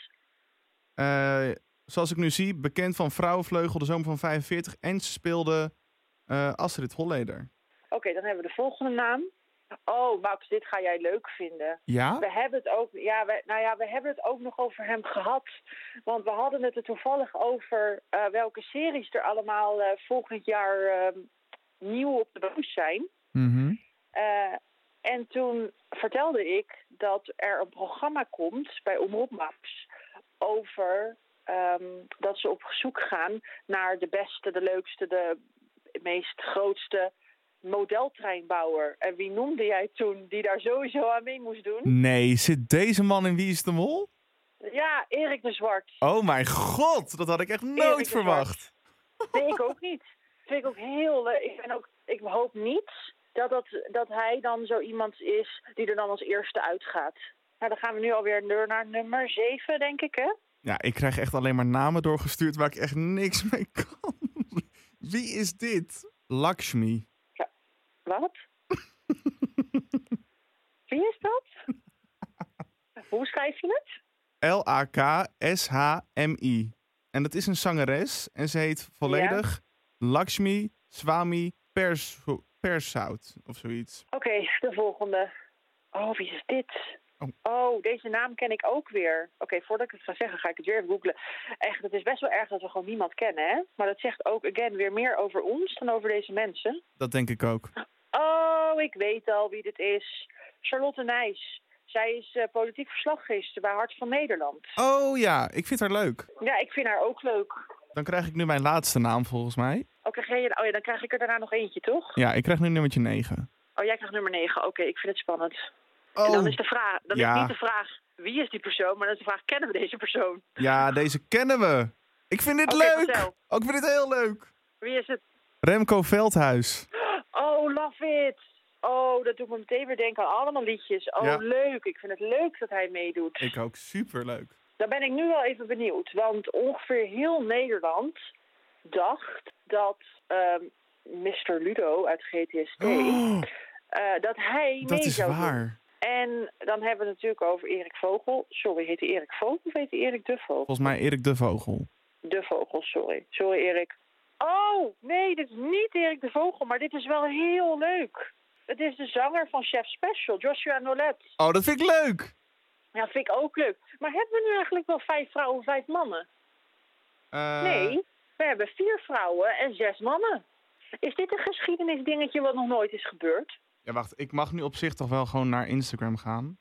Eh, zoals ik nu zie, bekend van Vrouwenvleugel, de zomer van 45. En ze speelde eh, Astrid Holleder. Oké, dan hebben we de volgende naam. Oh, Max, dit ga jij leuk vinden. Ja? We hebben het ook, ja, we, nou ja, we hebben het ook nog over hem gehad. Want we hadden het er toevallig over eh, welke series er allemaal eh, volgend jaar eh, nieuw op de buis zijn. Mhm. Eh, en toen vertelde ik dat er een programma komt bij Omroep Max over ehm, dat ze op zoek gaan naar de beste, de leukste, de meest grootste modeltreinbouwer. En wie noemde jij toen die daar sowieso aan mee moest doen? Nee, zit deze man in Wie is de Mol? Ja, Erik de Zwart. Oh mijn god, dat had ik echt nooit verwacht. Nee, ik ook niet. Vind ik ook heel leuk. Ik, ben ook, ik hoop niet dat, dat, dat hij dan zo iemand is die er dan als eerste uitgaat. Nou, dan gaan we nu alweer naar nummer 7, denk ik, hè? Ja, ik krijg echt alleen maar namen doorgestuurd waar ik echt niks mee kan. Wie is dit? Lakshmi. Wat? Wie is dat? Hoe schrijf je het? L-A-K-S-H-M-I. En dat is een zangeres en ze heet volledig Lakshmi Swami Pers Persout of zoiets. Oké, de volgende. Oh, wie is dit? Oh. Oh, deze naam ken ik ook weer. Oké, voordat ik het ga zeggen, ga ik het weer even googlen. Echt, het is best wel erg dat we gewoon niemand kennen, hè? Maar dat zegt ook, again, weer meer over ons dan over deze mensen. Dat denk ik ook. Oh, ik weet al wie dit is. Charlotte Nijs. Zij is eh, politiek verslaggever bij Hart van Nederland. Oh ja, ik vind haar leuk. Ja, ik vind haar ook leuk. Dan krijg ik nu mijn laatste naam volgens mij. Oké, oh ja, dan krijg ik er daarna nog eentje, toch? Ja, ik krijg nu nummertje 9. Oh, jij krijgt nummer 9. Oké, ik vind het spannend. Oh. En dan is de vraag, dan Ja. is niet de vraag wie is die persoon, maar dan is de vraag kennen we deze persoon? Ja, deze kennen we. Ik vind dit Oké, leuk. Oh, ik vind dit heel leuk. Wie is het? Remco Veldhuis. Oh, love it. Oh, dat doet me meteen weer denken aan allemaal liedjes. Oh, Ja. leuk. Ik vind het leuk dat hij meedoet. Ik ook super leuk. Dan ben ik nu wel even benieuwd. Want ongeveer heel Nederland dacht dat ehm Mr. Ludo uit GTST... Oh, eh, dat hij dat mee is zou doen. En dan hebben we het natuurlijk over Erik Vogel. Sorry, heet hij Erik Vogel of heet hij Erik de Vogel? Volgens mij Erik de Vogel. De Vogel, sorry. Sorry, Erik. Oh, nee, dit is niet Erik de Vogel, maar dit is wel heel leuk. Het is de zanger van Chef Special, Joshua Nolet. Oh, dat vind ik leuk. Ja, vind ik ook leuk. Maar hebben we nu eigenlijk wel vijf vrouwen, vijf mannen? Eh, Nee, we hebben vier vrouwen en zes mannen. Is dit een geschiedenisdingetje wat nog nooit is gebeurd? Ja, wacht. Ik mag nu op zich toch wel gewoon naar Instagram gaan.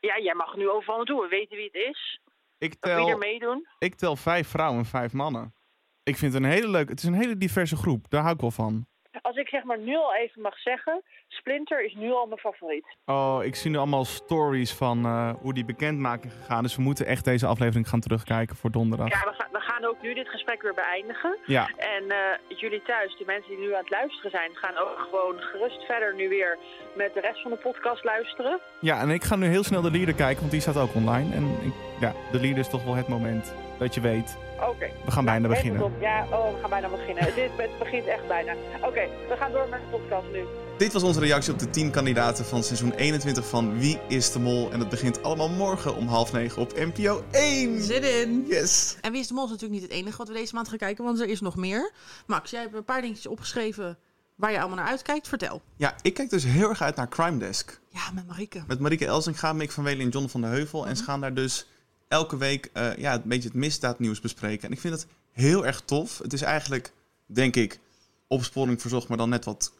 Ja, jij mag nu overal naartoe. We weten wie het is. Ik Of wie er tel, meedoen. ik tel vijf vrouwen en vijf mannen. Ik vind het een hele leuke... Het is een hele diverse groep. Daar hou ik wel van. Als ik zeg maar nu al even mag zeggen, Splinter is nu al mijn favoriet. Oh, ik zie nu allemaal stories van eh, hoe die bekendmaking gegaan is. We moeten echt deze aflevering gaan terugkijken voor donderdag. Ja, we, gaan we gaan ook nu dit gesprek weer beëindigen. Ja. En eh, jullie thuis, de mensen die nu aan het luisteren zijn, gaan ook gewoon gerust verder nu weer met de rest van de podcast luisteren. Ja, en ik ga nu heel snel de leader kijken, want die staat ook online. En ik, ja, de leader is toch wel het moment dat je weet. Oké. We gaan bijna beginnen. Ja, oh, we gaan bijna beginnen. Dit, het begint echt bijna. Oké, we gaan door met de podcast nu. Dit was onze reactie op de 10 kandidaten van seizoen 21 van Wie is de Mol? En dat begint allemaal morgen om half negen op NPO 1. Zit in. Yes. En Wie is de Mol is natuurlijk niet het enige wat we deze maand gaan kijken, want er is nog meer. Max, jij hebt een paar dingetjes opgeschreven waar je allemaal naar uitkijkt. Vertel. Ja, ik kijk dus heel erg uit naar Crime Desk. Ja, met Marieke. Met Marieke Elsinga, Mick van Welen en John van der Heuvel. Mhm. En ze gaan daar dus elke week eh, ja, een beetje het misdaadnieuws bespreken. En ik vind het heel erg tof. Het is eigenlijk, denk ik, opsporing verzocht, maar dan net wat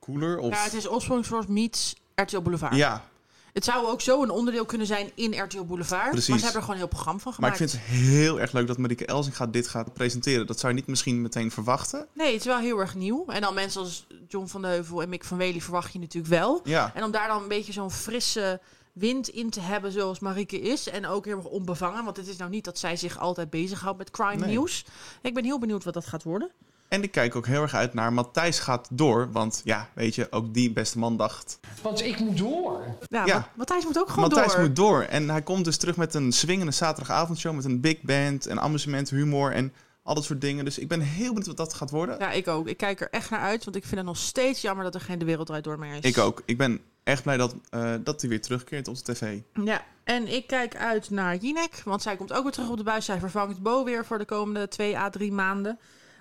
cooler. Of... Ja, het is Opsporingsforce meets RTL Boulevard. Ja, Het zou ook zo een onderdeel kunnen zijn in RTL Boulevard. Precies. Maar ze hebben er gewoon een heel programma van maar gemaakt. ik vind het heel erg leuk dat Marieke Elsinga dit gaat presenteren. Dat zou je niet misschien meteen verwachten. Nee, het is wel heel erg nieuw. En dan mensen als John van de Heuvel en Mick van Wely verwacht je natuurlijk wel. Ja. En om daar dan een beetje zo'n frisse wind in te hebben zoals Marieke is. En ook heel erg onbevangen. Want het is nou niet dat zij zich altijd bezighoudt met crime Nee. nieuws. Ik ben heel benieuwd wat dat gaat worden. En ik kijk ook heel erg uit naar Matthijs gaat door. Want ja, weet je, ook die beste man dacht... Want ik moet door. Ja, Ja. Ma- Matthijs moet ook gewoon Matthijs door. moet door. En hij komt dus terug met een swingende zaterdagavondshow... met een big band en amusement, humor en al dat soort dingen. Dus ik ben heel benieuwd wat dat gaat worden. Ja, ik ook. Ik kijk er echt naar uit. Want ik vind het nog steeds jammer dat er geen De Wereld Draait Door meer is. Ik ook. Ik ben echt blij dat, eh, dat hij weer terugkeert op de tv. Ja, en ik kijk uit naar Jinek, want zij komt ook weer terug op de buis. Zij vervangt Bo weer voor de komende 2 à 3 maanden.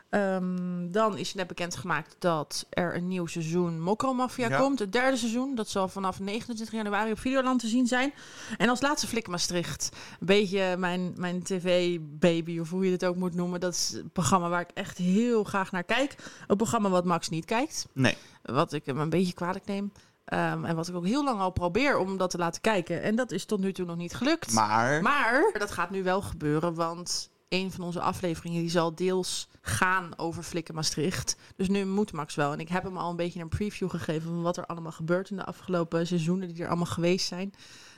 Ehm, dan is net bekendgemaakt dat er een nieuw seizoen Mokromafia Ja. komt. Het derde seizoen. Dat zal vanaf 29 januari op Videoland te zien zijn. En als laatste Flik Maastricht. Een beetje mijn, mijn tv-baby, of hoe je het ook moet noemen. Dat is een programma waar ik echt heel graag naar kijk. Een programma wat Max niet kijkt. Nee. Wat ik hem een beetje kwalijk neem. Ehm, en wat ik ook heel lang al probeer om dat te laten kijken. En dat is tot nu toe nog niet gelukt. Maar... Maar dat gaat nu wel gebeuren, want een van onze afleveringen die zal deels gaan over Flikken Maastricht. Dus nu moet Max wel. En ik heb hem al een beetje een preview gegeven van wat er allemaal gebeurt in de afgelopen seizoenen die er allemaal geweest zijn.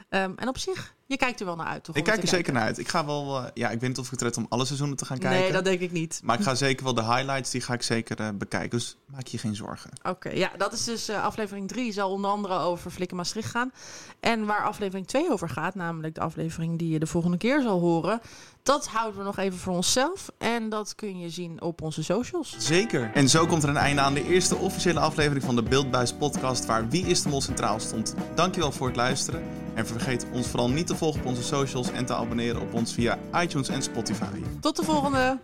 Ehm, en op zich, je kijkt er wel naar uit, toch? Ik kijk er te zeker naar uit. Ik ga wel... eh, ja, ik weet niet of ik het red om alle seizoenen te gaan kijken. Nee, dat denk ik niet. Maar ik ga zeker wel de highlights, die ga ik zeker eh, bekijken. Dus maak je geen zorgen. Oké, ja, dat is dus eh, aflevering 3 zal onder andere over Flikken Maastricht gaan. En waar aflevering 2 over gaat, namelijk de aflevering die je de volgende keer zal horen, dat houden we nog even voor onszelf. En dat kun je zien op onze socials. Zeker. En zo komt er een einde aan de eerste officiële aflevering van de Beeldbuis podcast... waar Wie is de Mol centraal stond. Dankjewel voor het luisteren. En vergeet ons vooral niet te volgen op onze socials... en te abonneren op ons via iTunes en Spotify. Tot de volgende!